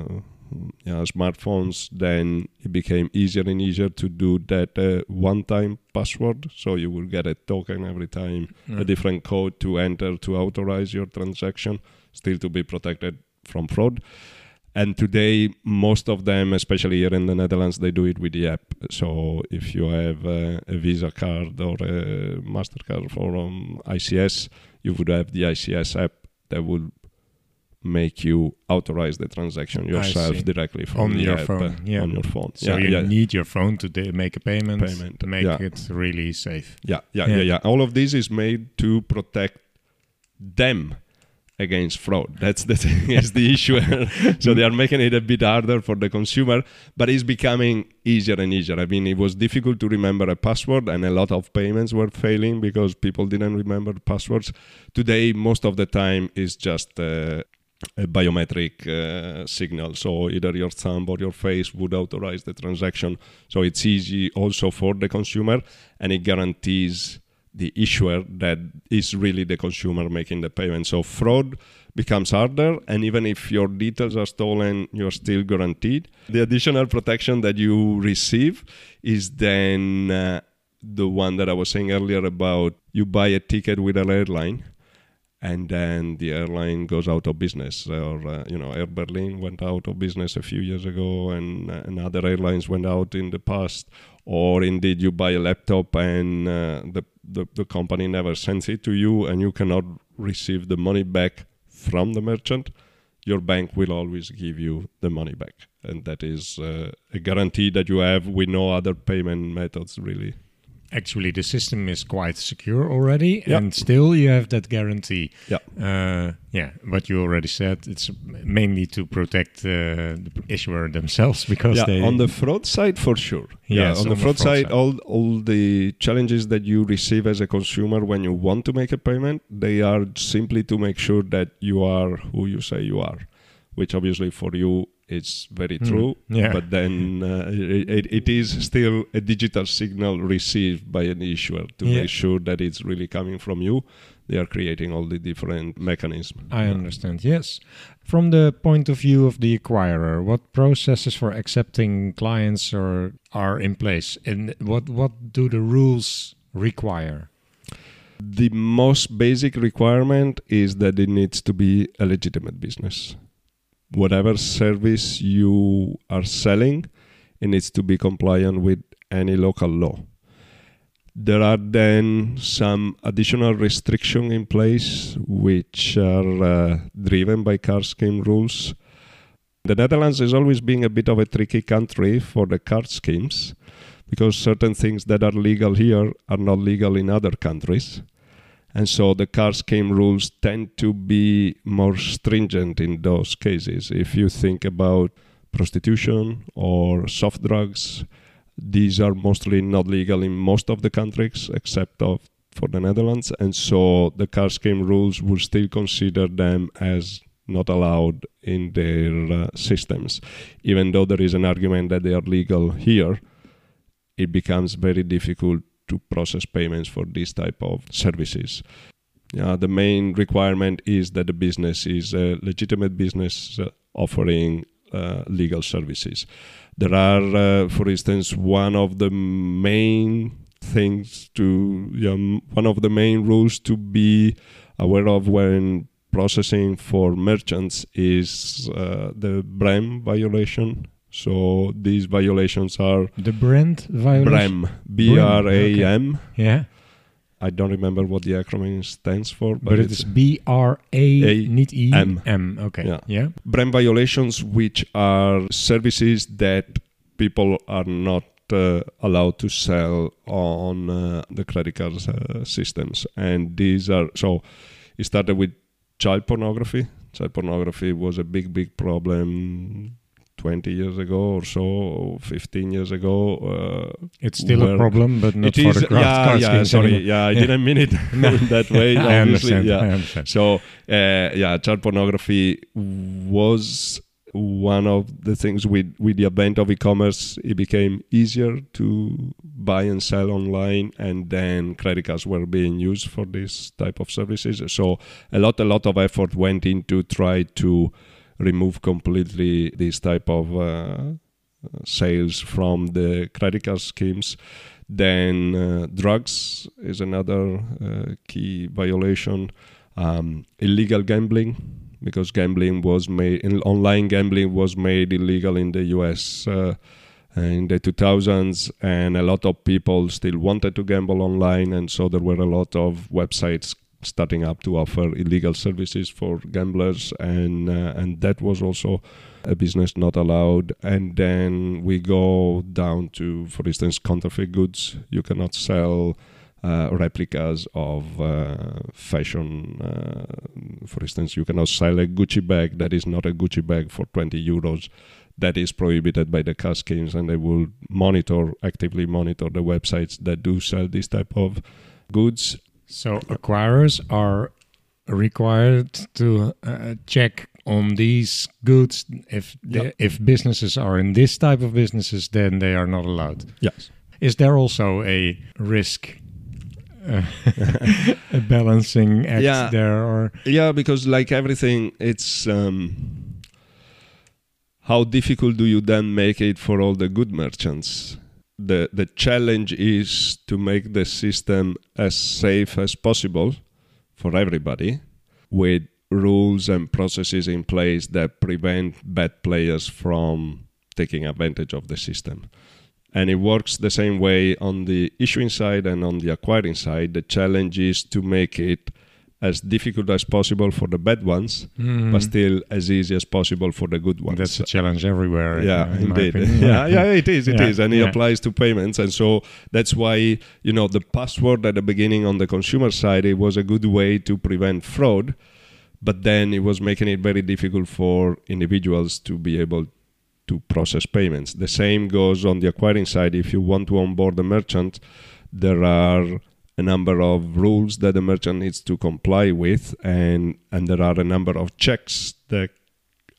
S3: yeah, smartphones, then it became easier and easier to do that uh, one-time password. So you will get a token every time, a
S2: Mm.
S3: different code to enter to authorize your transaction, still to be protected from fraud. And today, most of them, especially here in the Netherlands, they do it with the app. So if you have uh, a Visa card or a Mastercard from ICS, you would have the ICS app that will make you authorize the transaction yourself directly from
S2: On
S3: the
S2: your
S3: app,
S2: phone,
S3: uh,
S2: yeah.
S3: on your phone.
S2: So
S3: yeah,
S2: you
S3: yeah.
S2: need your phone to da- make a payment,
S3: Payment,
S2: to make
S3: yeah.
S2: it really safe.
S3: Yeah, Yeah.
S2: yeah,
S3: yeah. All of this is made to protect them against fraud. That's the thing, [LAUGHS] is the issue. [LAUGHS] so they are making it a bit harder for the consumer, but it's becoming easier and easier. I mean, it was difficult to remember a password, and a lot of payments were failing because people didn't remember passwords. Today, most of the time, is just uh, a biometric uh, signal. So either your thumb or your face would authorize the transaction. So it's easy also for the consumer, and it guarantees the issuer that is really the consumer making the payment. So fraud becomes harder, and even if your details are stolen, you're still guaranteed. The additional protection that you receive is then uh, the one that I was saying earlier about you buy a ticket with an airline and then the airline goes out of business or uh, you know air berlin went out of business a few years ago and, uh, and other airlines went out in the past or indeed you buy a laptop and uh, the, the, the company never sends it to you and you cannot receive the money back from the merchant your bank will always give you the money back. And that is uh, a guarantee that you have with no other payment methods really
S2: Actually, the system is quite secure already,
S3: Yeah.
S2: and still you have that guarantee.
S3: yeah
S2: Uh, yeah, what you already said, it's mainly to protect uh, the issuer themselves because
S3: yeah,
S2: they
S3: on the fraud side for sure.
S2: Yes,
S3: on, the,
S2: on the
S3: fraud,
S2: fraud
S3: side,
S2: side.
S3: all all the challenges that you receive as a consumer when you want to make a payment, they are simply to make sure that you are who you say you are, which obviously for you is very
S2: Mm,
S3: true.
S2: yeah.
S3: But then uh, it, it- it is still a digital signal received by an issuer to
S2: Yeah.
S3: make sure that it's really coming from you. They are creating all the different mechanisms.
S2: I understand. Yes. From the point of view of the acquirer, what processes for accepting clients are are in place, and what what do the rules require?
S3: The most basic requirement is that it needs to be a legitimate business. Whatever service you are selling, it needs to be compliant with any local law. There are then some additional restriction in place which are uh, driven by car scheme rules. The Netherlands has always been a bit of a tricky country for the card schemes because certain things that are legal here are not legal in other countries. And so the car scheme rules tend to be more stringent in those cases. If you think about prostitution or soft drugs, these are mostly not legal in most of the countries except of for the Netherlands. And so the car scheme rules would still consider them as not allowed in their uh, systems. Even though there is an argument that they are legal here, it becomes very difficult to process payments for this type of services. The main requirement is that the business is a legitimate business uh, offering uh, legal services. There are, uh, for instance, one of the main things to, yeah, m- one of the main rules to be aware of when processing for merchants is uh, the BRAM violation. So these violations are
S2: The brand violation.
S3: BRAM, B R A M.
S2: Yeah,
S3: I don't remember what the acronym stands for, but,
S2: but, it
S3: it's
S2: is B R A, not E
S3: M.
S2: M. Okay.
S3: Yeah.
S2: Yeah.
S3: BRAM violations, which are services that people are not uh, allowed to sell on uh, the credit card uh, systems. And these are so it started with child pornography. Child pornography was a big, big problem 20 years ago or so, or 15 years ago. Uh,
S2: It's still a problem, but not
S3: it
S2: for
S3: is,
S2: the card,
S3: yeah,
S2: card
S3: yeah, sorry,
S2: anymore.
S3: yeah, I
S2: Yeah.
S3: didn't mean it [LAUGHS] [LAUGHS] that way.
S2: I understand.
S3: yeah.
S2: I understand.
S3: So, uh, yeah, child pornography was one of the things with, with the advent of e-commerce. It became easier to buy and sell online, and then credit cards were being used for this type of services. So, a lot, a lot of effort went into try to remove completely this type of uh, sales from the credit card schemes. Then uh, drugs is another uh, key violation. Um, illegal gambling, because gambling was made, online gambling was made illegal in the US uh, in the 2000s, and a lot of people still wanted to gamble online, and so there were a lot of websites starting up to offer illegal services for gamblers, and uh, and that was also a business not allowed. And then we go down to, for instance, counterfeit goods. You cannot sell. Uh, replicas of uh, fashion. Uh, for instance, you cannot sell a Gucci bag that is not a Gucci bag for 20 euros. That is prohibited by the schemes, and they will monitor, actively monitor the websites that do sell this type of goods.
S2: So acquirers are required to uh, check on these goods. If the,
S3: Yeah.
S2: if businesses are in this type of businesses, then they are not allowed.
S3: Yes.
S2: Is there also a risk, uh, [LAUGHS] a balancing act
S3: Yeah.
S2: there, or
S3: Yeah, because like everything, it's um, how difficult do you then make it for all the good merchants? The the challenge is to make the system as safe as possible for everybody, with rules and processes in place that prevent bad players from taking advantage of the system. And it works the same way on the issuing side and on the acquiring side. The challenge is to make it as difficult as possible for the bad ones, hmm. but still as easy as possible for the good ones.
S2: That's a challenge everywhere?
S3: yeah,
S2: in
S3: indeed. [LAUGHS] Yeah, yeah, it is, it is,
S2: Yeah,
S3: and it
S2: yeah.
S3: applies to payments, and so that's why you know the password at the beginning on the consumer side it was a good way to prevent fraud, but then it was making it very difficult for individuals to be able to process payments. The same goes on the acquiring side. If you want to onboard a merchant, there are a number of rules that the merchant needs to comply with, and and there are a number of checks that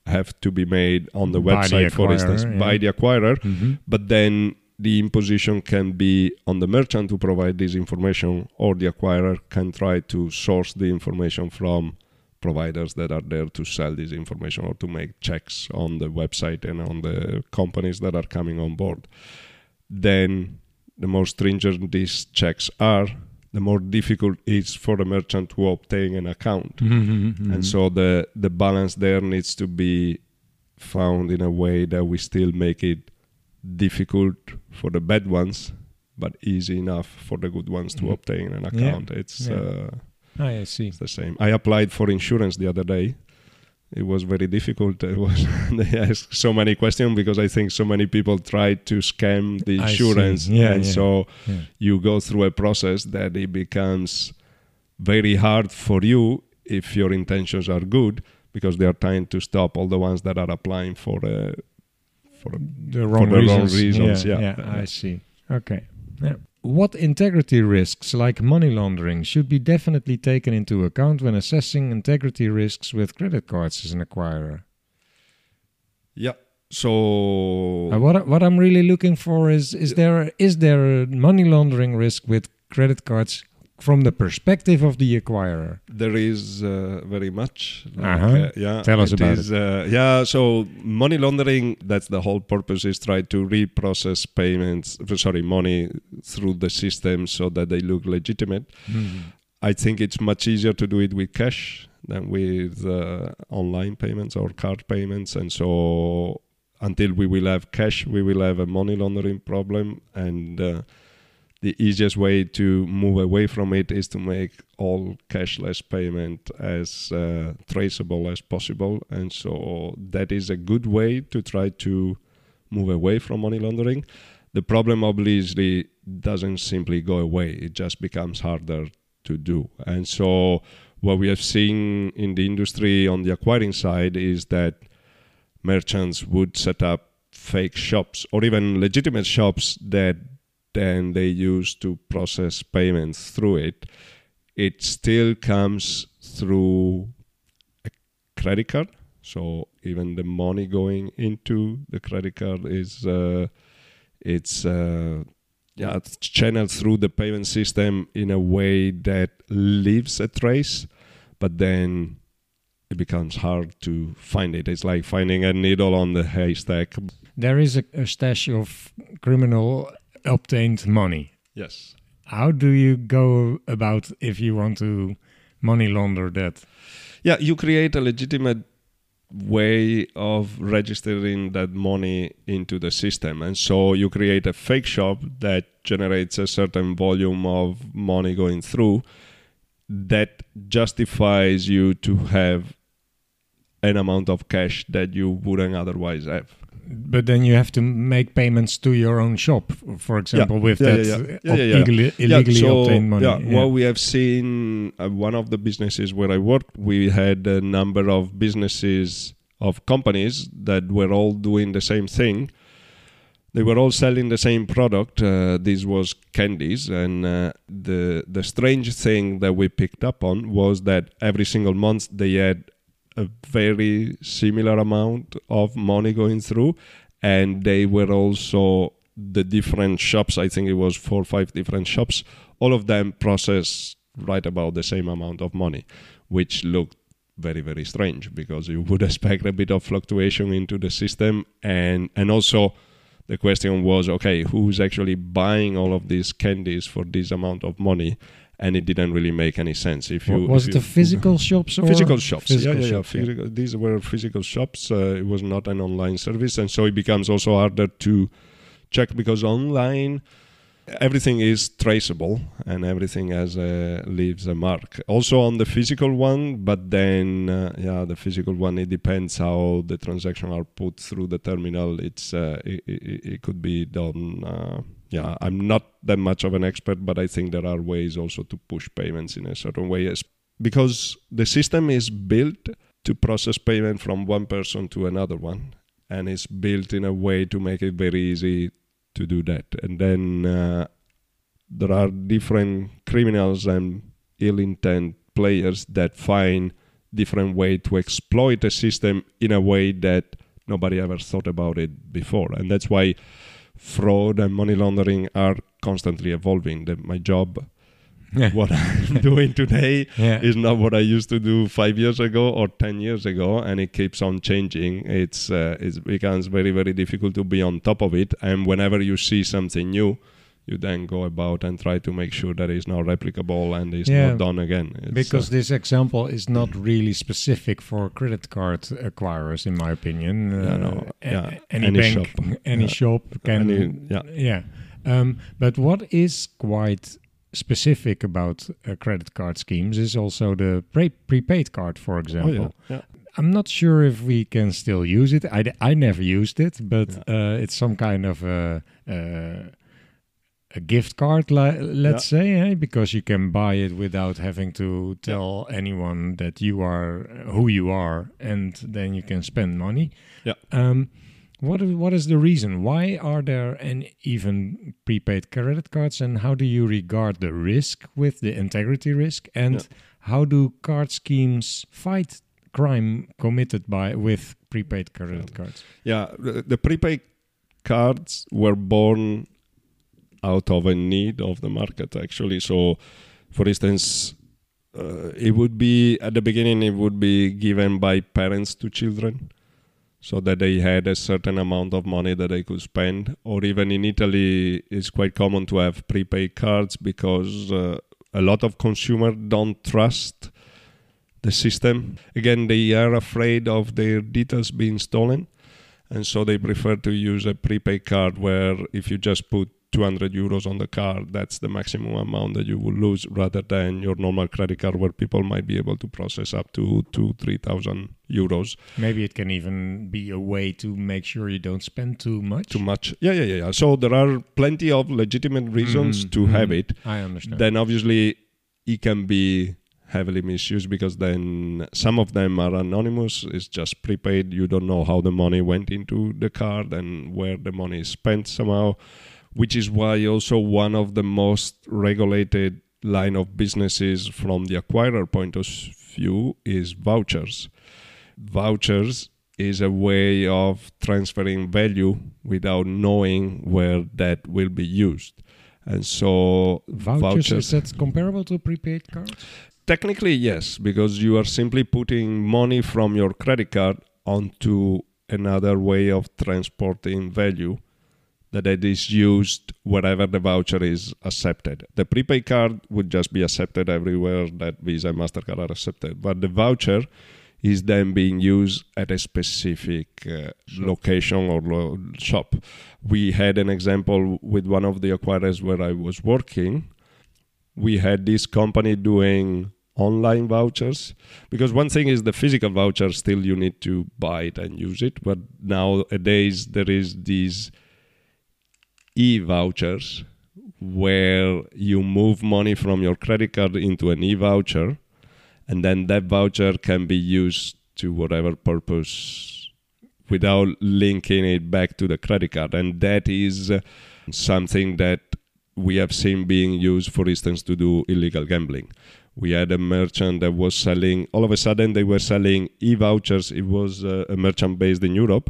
S3: have to be made on the
S2: By the
S3: website, for instance,
S2: acquirer,
S3: by the acquirer.
S2: Mhm.
S3: But then the imposition can be on the merchant to provide this information, or the acquirer can try to source the information from providers that are there to sell this information or to make checks on the website and on the companies that are coming on board. Then, the more stringent these checks are, the more difficult it is for the merchant to obtain an account
S2: Mhm,
S3: and so the the balance there needs to be found in a way that we still make it difficult for the bad ones but easy enough for the good ones to
S2: Mhm.
S3: obtain an
S2: Yeah.
S3: account it's
S2: Yeah.
S3: uh,
S2: Ah, I see.
S3: it's the same i applied for insurance the other day it was very difficult it was [LAUGHS] they asked so many questions because i think so many people tried to scam the insurance
S2: Yeah,
S3: and
S2: yeah.
S3: so
S2: Yeah.
S3: you go through a process that it becomes very hard for you if your intentions are good because they are trying to stop all the ones that are applying for a for
S2: the wrong
S3: the wrong
S2: reasons.
S3: reasons,
S2: Yeah,
S3: yeah.
S2: I see. Okay. Yeah. What integrity risks, like money laundering, should be definitely taken into account when assessing integrity risks with credit cards as an acquirer?
S3: yeah so
S2: Uh, what what I'm really looking for is is there is there a money laundering risk with credit cards from the perspective of the acquirer?
S3: there is uh, very much like,
S2: Uh-huh.
S3: uh, yeah
S2: Tell us about
S3: is, uh, yeah so money laundering that's the whole purpose is try to reprocess payments sorry money through the system so that they look legitimate I think it's much easier to do it with cash than with uh, online payments or card payments. And so, until we will have cash, we will have a money laundering problem. And uh, the easiest way to move away from it is to make all cashless payment as uh, traceable as possible. And so, that is a good way to try to move away from money laundering. The problem obviously doesn't simply go away, it just becomes harder to do. And so, what we have seen in the industry on the acquiring side is that merchants would set up fake shops or even legitimate shops that then they use to process payments through it. It still comes through a credit card. So even the money going into the credit card is uh, it's uh, yeah it's channeled through the payment system in a way that leaves a trace, but then it becomes hard to find it. It's like finding a needle on the haystack.
S2: There is a, a stash of criminal obtained money.
S3: Yes.
S2: How do you go about if you want to money launder that?
S3: Yeah, you create a legitimate way of registering that money into the system. And so you create a fake shop that generates a certain volume of money going through that justifies you to have an amount of cash that you wouldn't otherwise have.
S2: But then you have to make payments to your own shop, for example, with
S3: yeah,
S2: that
S3: yeah, yeah. Yeah, yeah, yeah.
S2: illegally, illegally
S3: so,
S2: obtained money.
S3: Yeah, what we have seen, uh, one of the businesses where I worked, we had a number of businesses of companies that were all doing the same thing. They were all selling the same product. Uh, this was candies, and uh, the the strange thing that we picked up on was that every single month they had a very similar amount of money going through, and they were also the different shops. I think it was four or five different shops. All of them process right about the same amount of money, which looked very very strange because you would [LAUGHS] expect a bit of fluctuation into the system and and also the question was okay who's actually buying all of these candies for this amount of money and it didn't really make any sense. If you
S2: was
S3: if
S2: it
S3: you-
S2: the physical [LAUGHS] shops or
S3: physical shops
S2: Physical
S3: yeah, yeah,
S2: shops,
S3: yeah. Physical, these were physical shops. Uh, it was not an online service and so it becomes also harder to check because online everything is traceable and everything has a, leaves a mark. Also on the physical one but then uh, yeah the physical one it depends how the transactions are put through the terminal. It's uh, it, it, it could be done uh, yeah. I'm not that much of an expert but i think there are ways also to push payments in a certain way. Because the system is built to process payment from one person to another one and it's built in a way to make it very easy to do that. And then uh, there are different criminals and ill intent players that find different way to exploit a system in a way that nobody ever thought about it before. And that's why fraud and money laundering are constantly evolving that my job
S2: Yeah. [LAUGHS]
S3: what i'm doing today
S2: Yeah.
S3: is not what I used to do five years ago or ten years ago, and it keeps on changing. It's uh, it becomes very very difficult to be on top of it, and whenever you see something new, you then go about and try to make sure that it's not replicable and it's
S2: Yeah.
S3: not done again. It's,
S2: because
S3: uh,
S2: this example is not really specific for credit card acquirers, in my opinion.
S3: Yeah,
S2: Uh,
S3: no,
S2: a-
S3: yeah,
S2: any,
S3: any
S2: bank,
S3: shop. [LAUGHS]
S2: any
S3: Yeah.
S2: shop can.
S3: Any- yeah.
S2: yeah. Um, but what is quite specific about uh, credit card schemes is also the pre- prepaid card, for
S3: oh
S2: example.
S3: yeah, yeah.
S2: I'm not sure if we can still use it. I, d- I never used it, but uh, it's some kind of a, uh, a gift card, li- let's say, eh? because you can buy it without having to tell anyone that you are who you are, and then you can spend money.
S3: Yeah.
S2: Um, what is, what is the reason? Why are there an even prepaid credit cards, and how do you regard the risk with the integrity risk, and
S3: Yeah.
S2: how do card schemes fight crime committed by with prepaid credit cards?
S3: Yeah, the, the prepaid cards were born out of a need of the market actually. So, for instance, uh, it would be at the beginning it would be given by parents to children so that they had a certain amount of money that they could spend or even in italy it's quite common to have prepaid cards because uh, a lot of consumers don't trust the system again they are afraid of their details being stolen and so they prefer to use a prepaid card where if you just put 200 euros on the card that's the maximum amount that you will lose rather than your normal credit card where people might be able to process up to 2 3000 euros
S2: Maybe it can even be a way to make sure you don't spend too much.
S3: too much yeah yeah yeah, yeah. so there are plenty of legitimate reasons
S2: Mhm,
S3: to have
S2: mhm.
S3: it
S2: I understand.
S3: then obviously it can be heavily misused because then some of them are anonymous it's just prepaid you don't know how the money went into the card and where the money is spent somehow which is why also one of the most regulated line of businesses from the acquirer point of view is vouchers. Vouchers is a way of transferring value without knowing where that will be used. And so
S2: vouchers, is that comparable to prepaid cards?
S3: Technically, yes, because you are simply putting money from your credit card onto another way of transporting value that it is used wherever the voucher is accepted. The prepaid card would just be accepted everywhere that Visa and MasterCard are accepted, but the voucher is then being used at a specific uh, location or lo- shop. We had an example with one of the acquirers where I was working. We had this company doing online vouchers because one thing is the physical voucher still you need to buy it and use it but nowadays there is these e-vouchers where you move money from your credit card into an e-voucher and then that voucher can be used to whatever purpose without linking it back to the credit card. And that is uh, something that we have seen being used for instance to do illegal gambling. We had a merchant that was selling all of a sudden they were selling e-vouchers. It was uh, a merchant based in europe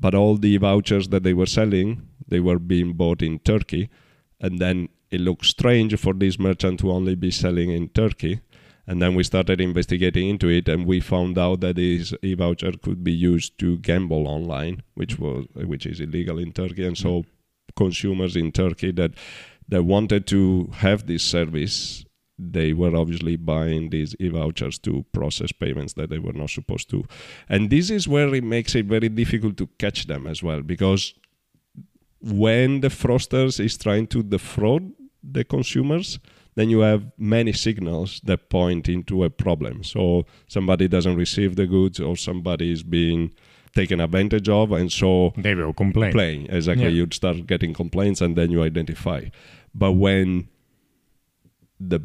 S3: but all the vouchers that they were selling they were being bought in turkey. And then it looked strange for this merchant to only be selling in turkey. And then we started investigating into it and we found out that this e-voucher could be used to gamble online which was which is illegal in turkey. And so consumers in turkey that that wanted to have this service they were obviously buying these e-vouchers to process payments that they were not supposed to and this is where it makes it very difficult to catch them as well because when the fraudsters is trying to defraud the consumers then you have many signals that point into a problem so somebody doesn't receive the goods or somebody is being taken advantage of and so
S2: They will complain.
S3: complain exactly
S2: Yeah.
S3: you'd start getting complaints and then you identify but when the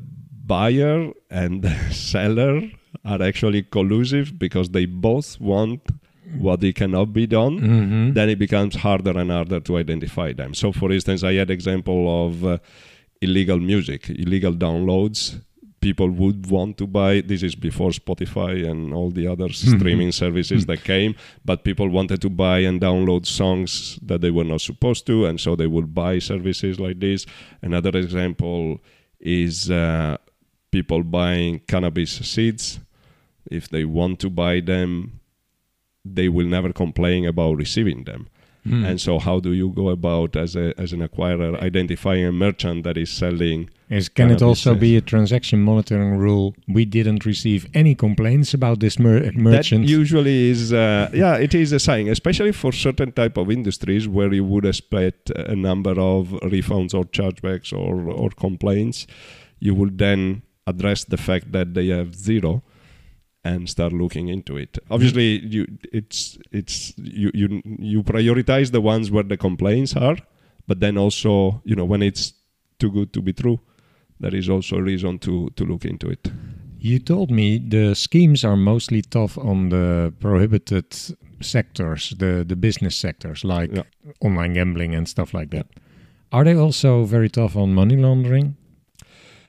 S3: buyer and [LAUGHS] seller are actually collusive because they both want what they cannot be done.
S2: Mhm.
S3: then it becomes harder and harder to identify them. So for instance i had example of uh, illegal music illegal downloads. People would want to buy this is before spotify and all the other streaming services that came but people wanted to buy and download songs that they were not supposed to and so they would buy services like this. Another example is uh, people buying cannabis seeds if they want to buy them they will never complain about receiving them
S2: Hmm.
S3: and so how do you go about as a as an acquirer identifying a merchant that is selling
S2: Is, can it also be a transaction monitoring rule? We didn't receive any complaints about this mer- merchant.
S3: That usually is, uh, yeah, it is a sign, especially for certain type of industries where you would expect a number of refunds or chargebacks or, or complaints. You would then address the fact that they have zero and start looking into it. Obviously, mm-hmm. you it's it's you you you prioritize the ones where the complaints are, but then also you know when it's too good to be true, there is also a reason to to look into it.
S2: You told me the schemes are mostly tough on the prohibited sectors, the, the business sectors like
S3: Yeah.
S2: online gambling and stuff like that. Are they also very tough on money laundering?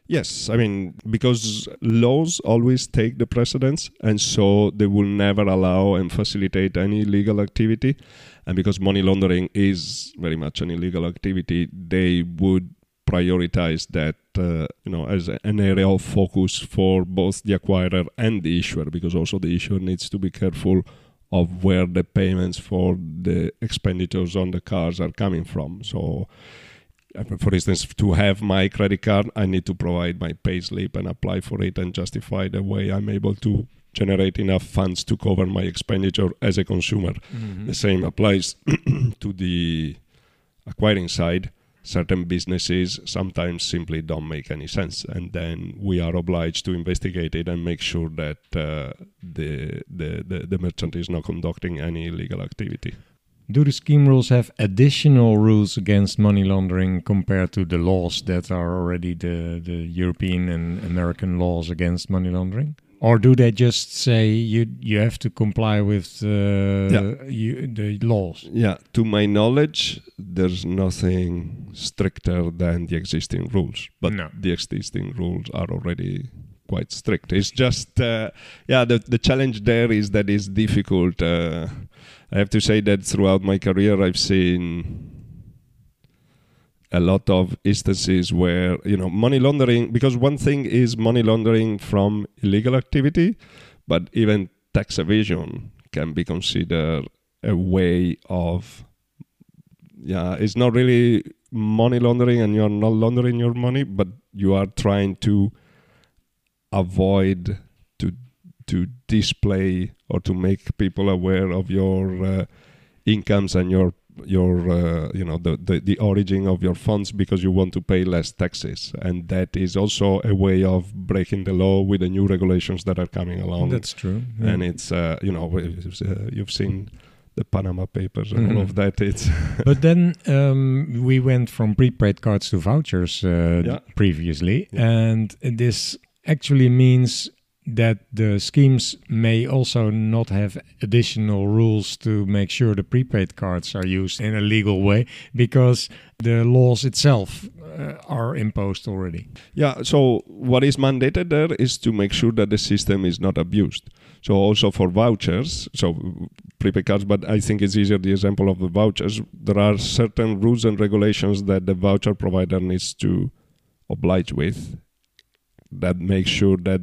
S3: Yes, I mean because laws always take the precedence, and so they will never allow and facilitate any illegal activity. And because money laundering is very much an illegal activity, they would prioritize that uh, you know as an area of focus for both the acquirer and the issuer, because also the issuer needs to be careful of where the payments for the expenditures on the cars are coming from. So for instance, to have my credit card, I need to provide my payslip and apply for it and justify the way I'm able to generate enough funds to cover my expenditure as a consumer. The same applies [CLEARS THROAT] to the acquiring side. Certain businesses sometimes simply don't make any sense, and then we are obliged to investigate it and make sure that uh, the, the, the the merchant is not conducting any illegal activity.
S2: Do the scheme rules have additional rules against money laundering compared to the laws that are already the, the European and American laws against money laundering? Or do they just say you you have to comply with uh,
S3: Yeah.
S2: you, the laws?
S3: Yeah, to my knowledge, there's nothing stricter than the existing rules, but
S2: No.
S3: the existing rules are already quite strict. It's just, uh, yeah, the, the challenge there is that it's difficult. Uh, I have to say that throughout my career, I've seen a lot of instances where you know money laundering because one thing is money laundering from illegal activity but even tax evasion can be considered a way of yeah it's not really money laundering and you're not laundering your money but you are trying to avoid to display or to make people aware of your uh, incomes and your your uh, you know the, the the origin of your funds because you want to pay less taxes and that is also a way of breaking the law with the new regulations that are coming along
S2: That's true. yeah.
S3: and it's uh, you know uh, you've seen the Panama Papers and all
S2: Mhm.
S3: of that it's [LAUGHS]
S2: but then um, we went from prepaid cards to vouchers uh,
S3: Yeah.
S2: previously,
S3: Yeah.
S2: and this actually means that the schemes may also not have additional rules to make sure the prepaid cards are used in a legal way because the laws itself uh, are imposed already.
S3: Yeah, so what is mandated there is to make sure that the system is not abused. So also for vouchers, so prepaid cards, but I think it's easier the example of the vouchers. There are certain rules and regulations that the voucher provider needs to oblige with that make sure that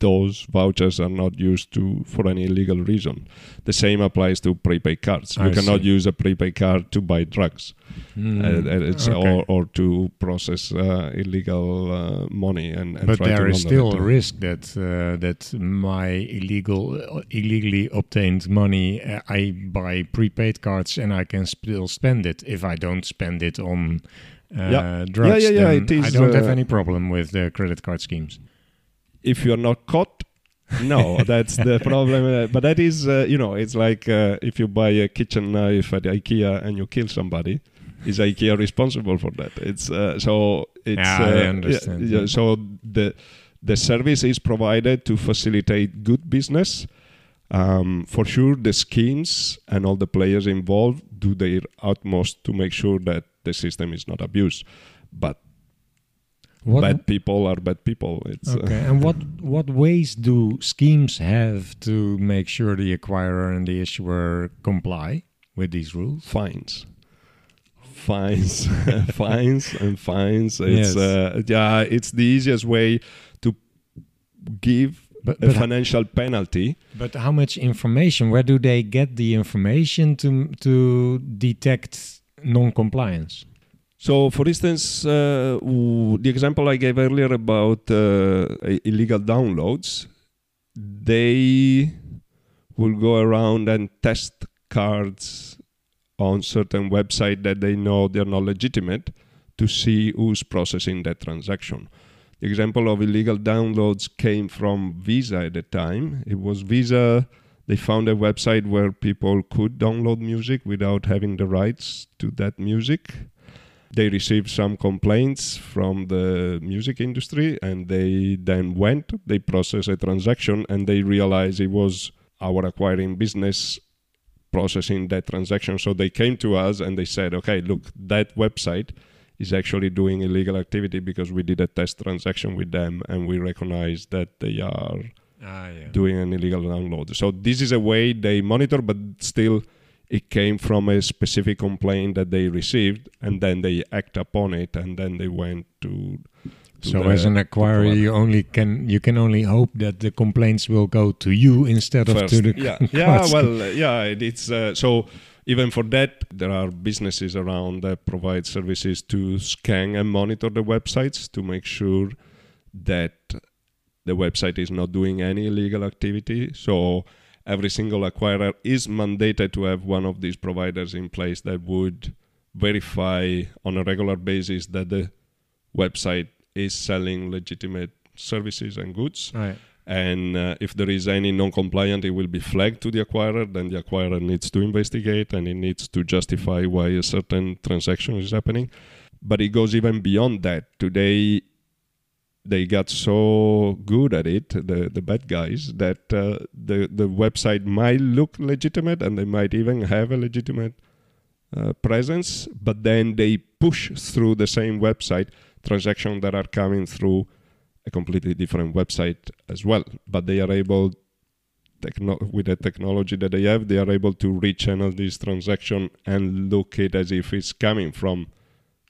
S3: those vouchers are not used to for any illegal reason. The same applies to prepaid cards. You
S2: I
S3: cannot
S2: see.
S3: use a prepaid card to buy drugs.
S2: Mm,
S3: Uh, uh, it's
S2: okay.
S3: or, or to process uh, illegal uh, money and, and
S2: but
S3: try to
S2: there is still a risk that uh, that my illegal uh, illegally obtained money uh, I buy prepaid cards and I can still spend it if I don't spend it on uh,
S3: Yeah.
S2: drugs.
S3: Yeah, yeah, yeah, it is,
S2: I don't have
S3: uh,
S2: any problem with the credit card schemes.
S3: If you're not caught no [LAUGHS] that's the problem. But that is uh, you know it's like uh, if you buy a kitchen knife at ikea and you kill somebody is ikea responsible for that? It's uh, so it's
S2: Yeah, I
S3: uh,
S2: understand.
S3: yeah, so the the service is provided to facilitate good business. Um, for sure the schemes and all the players involved do their utmost to make sure that the system is not abused. But
S2: What,
S3: bad people are bad people it's uh,
S2: okay, and what [LAUGHS] what ways do schemes have to make sure the acquirer and the issuer comply with these rules?
S3: fines fines [LAUGHS] fines and fines it's
S2: Yes.
S3: uh, yeah it's the easiest way to give
S2: But,
S3: a
S2: but
S3: financial penalty
S2: But how much information? Where do they get the information to to detect non-compliance?
S3: So for instance uh, the example i gave earlier about uh, illegal downloads they will go around and test cards on certain website that they know they're not legitimate to see who's processing that transaction. The example of illegal downloads came from Visa at the time. It was Visa, they found a website where people could download music without having the rights to that music. They received some complaints from the music industry and they then went, they processed a transaction and they realized it was our acquiring business processing that transaction. So they came to us and they said, okay, look, that website is actually doing illegal activity because we did a test transaction with them and we recognize that they are
S2: Ah, yeah.
S3: doing an illegal download. So this is a way they monitor, but still it came from a specific complaint that they received and then they act upon it and then they went to, to
S2: So
S3: the-
S2: as an acquirer, you only can you can only hope that the complaints will go to you instead of to
S3: first.
S2: the
S3: yeah. [LAUGHS] Yeah well yeah it- it's uh, so even for that there are businesses around that provide services to scan and monitor the websites to make sure that the website is not doing any illegal activity. So every single acquirer is mandated to have one of these providers in place that would verify on a regular basis that the website is selling legitimate services and goods.
S2: Right.
S3: and uh, if there is any non-compliant it will be flagged to the acquirer then the acquirer needs to investigate and it needs to justify why a certain transaction is happening. But it goes even beyond that. Today they got so good at it the, the bad guys that uh, the, the website might look legitimate and they might even have a legitimate uh, presence but then they push through the same website transactions that are coming through a completely different website as well. But they are able, techno- with the technology that they have, they are able to rechannel this transaction and look it as if it's coming from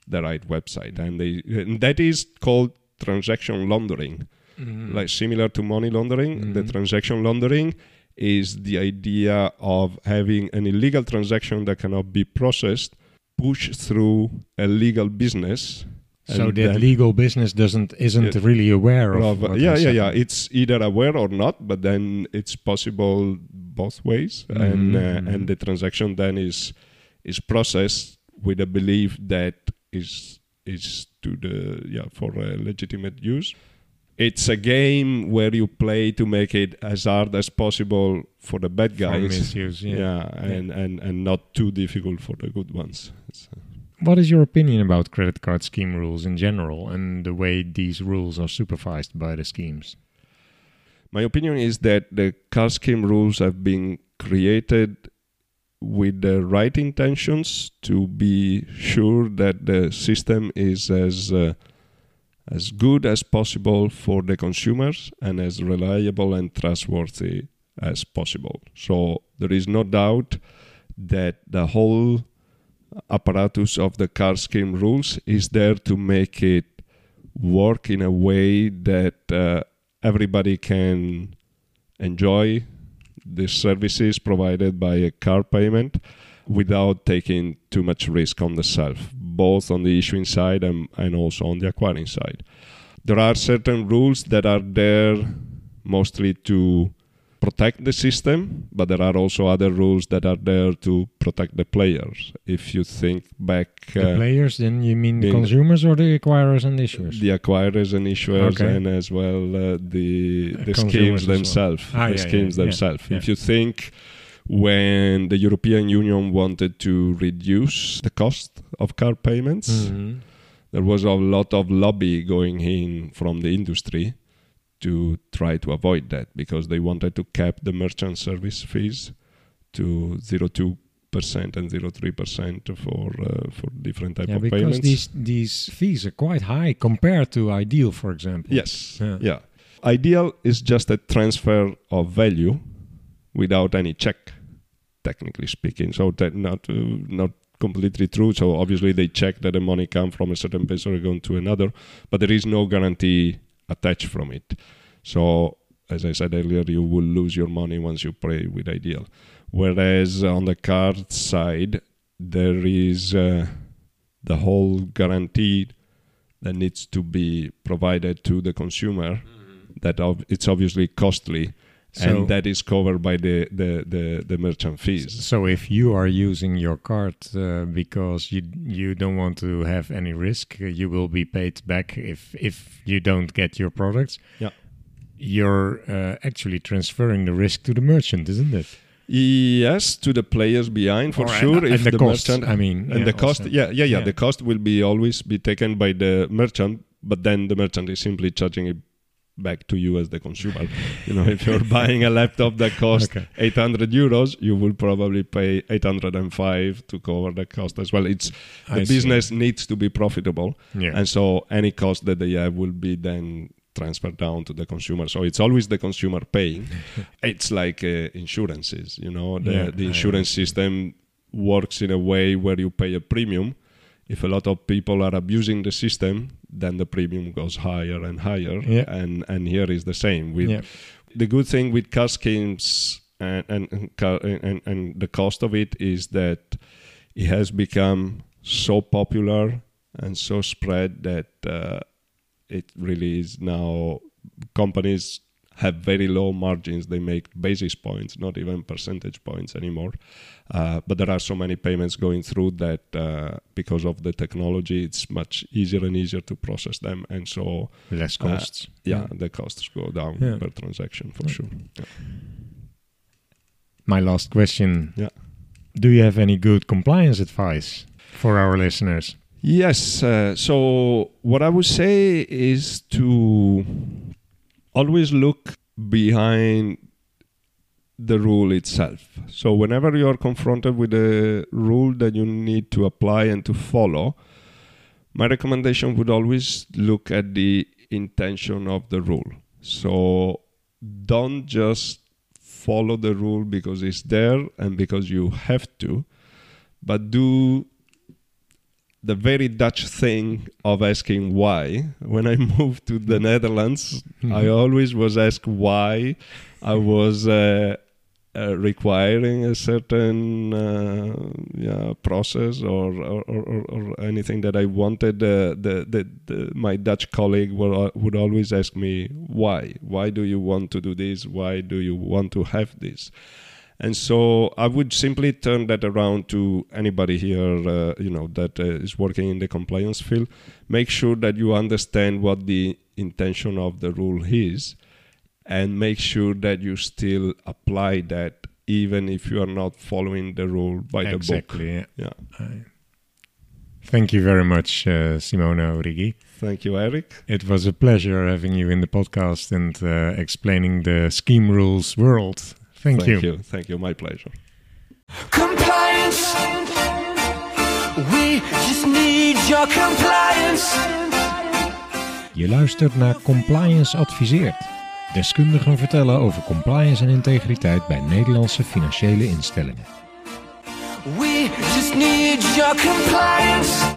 S3: the right website, and they and that is called transaction laundering,
S2: Mhm.
S3: like similar to money laundering. The
S2: Mhm.
S3: transaction laundering is the idea of having an illegal transaction that cannot be processed push through a legal business.
S2: so that legal business doesn't isn't really aware of.
S3: of- yeah, yeah, yeah. It's either aware or not, but then it's possible both ways, and uh, and the transaction then is is processed with a belief that is is to the yeah for uh, legitimate use. It's a game where you play to make it as hard as possible for the bad guys.
S2: misuse, yeah.
S3: Yeah, and, and and not too difficult for the good ones. It's, uh,
S2: What is your opinion about credit card scheme rules in general and the way these rules are supervised by the schemes?
S3: My opinion is that the card scheme rules have been created with the right intentions to be sure that the system is as uh, as good as possible for the consumers and as reliable and trustworthy as possible. So there is no doubt that the whole apparatus of the card scheme rules is there to make it work in a way that uh, everybody can enjoy the services provided by a card payment without taking too much risk on the self, both on the issuing side and, and also on the acquiring side. There are certain rules that are there mostly to protect the system, but there are also other rules that are there to protect the players. If you think back,
S2: The
S3: uh,
S2: players, then you mean the consumers or the acquirers and issuers?
S3: the acquirers and issuers,
S2: Okay.
S3: and as well uh, the the schemes
S2: as well.
S3: themselves.
S2: Ah,
S3: the
S2: yeah,
S3: schemes
S2: yeah,
S3: themselves.
S2: yeah.
S3: If you think when the European Union wanted to reduce the cost of car payments,
S2: Mhm.
S3: there was a lot of lobby going in from the industry to try to avoid that because they wanted to cap the merchant service fees to 0.2% and 0.3% for uh, for different type
S2: Yeah,
S3: of
S2: because
S3: payments.
S2: these these fees are quite high compared to iDEAL, for example.
S3: Yes.
S2: Yeah.
S3: Yeah. iDEAL is just a transfer of value without any check, technically speaking. So that not uh, not completely true. So obviously they check that the money come from a certain place or going to another, but there is no guarantee attached from it. So as I said earlier, you will lose your money once you play with iDEAL. Whereas on the card side, there is uh, the whole guarantee that needs to be provided to the consumer that ob- it's obviously costly
S2: So,
S3: and that is covered by the, the, the, the merchant fees.
S2: so if you are using your card uh, because you you don't want to have any risk, you will be paid back if if you don't get your products.
S3: Yeah.
S2: You're uh, actually transferring the risk to the merchant, isn't it?
S3: Yes, to the players behind for
S2: Or-
S3: sure.
S2: and,
S3: if
S2: and the,
S3: the
S2: cost,
S3: merchant
S2: I mean,
S3: and
S2: yeah,
S3: the cost, yeah, yeah, yeah,
S2: Yeah.
S3: the cost will be always be taken by the merchant, but then the merchant is simply charging it back to you as the consumer. you know, if you're [LAUGHS] buying a laptop that costs
S2: Okay.
S3: 800 euros, you will probably pay 805 to cover the cost as well. It's the
S2: I see.
S3: business needs to be profitable.
S2: Yeah.
S3: And so any cost that they have will be then transferred down to the consumer. So it's always the consumer paying. [LAUGHS] it's like uh, insurances, you know, the,
S2: Yeah,
S3: the insurance system works in a way where you pay a premium. If a lot of people are abusing the system, then the premium goes higher and higher.
S2: Yeah.
S3: And and here is the same. With
S2: yeah.
S3: the good thing with card schemes and and, and, and the cost of it is that it has become so popular and so spread that uh, it really is now companies have very low margins they make basis points not even percentage points anymore uh, but there are so many payments going through that uh, because of the technology it's much easier and easier to process them and so
S2: Less
S3: Uh,
S2: costs.
S3: yeah, the costs go down
S2: Yeah.
S3: per transaction for
S2: Yeah.
S3: sure.
S2: My last question.
S3: Yeah.
S2: Do you have any good compliance advice for our listeners?
S3: Yes. Uh, so what I would say is to always look behind the rule itself. So whenever you are confronted with a rule that you need to apply and to follow, my recommendation would always look at the intention of the rule. So don't just follow the rule because it's there and because you have to, but do the very Dutch thing of asking why. When I [LAUGHS] moved to the Netherlands, I always was asked why I was uh, uh, requiring a certain uh, yeah, process or or, or, or anything that I wanted. Uh, the, the, the my Dutch colleague would, would always ask me why. Why do you want to do this? Why do you want to have this? And so I would simply turn that around to anybody here, uh, you know, that uh, is working in the compliance field. Make sure that you understand what the intention of the rule is, and make sure that you still apply that, even if you are not following the rule by the book.
S2: exactly. yeah.
S3: Yeah.
S2: I- Thank you very much, uh, Simona Origi.
S3: Thank you, Eric.
S2: It was a pleasure having you in the podcast and uh, explaining the scheme rules world. Thank,
S3: Thank you. Thank you. My pleasure.
S1: Compliance. We just need your compliance.
S2: Je luistert naar Compliance Adviseert. Deskundigen vertellen over compliance en integriteit bij Nederlandse financiële instellingen.
S1: We just need your compliance.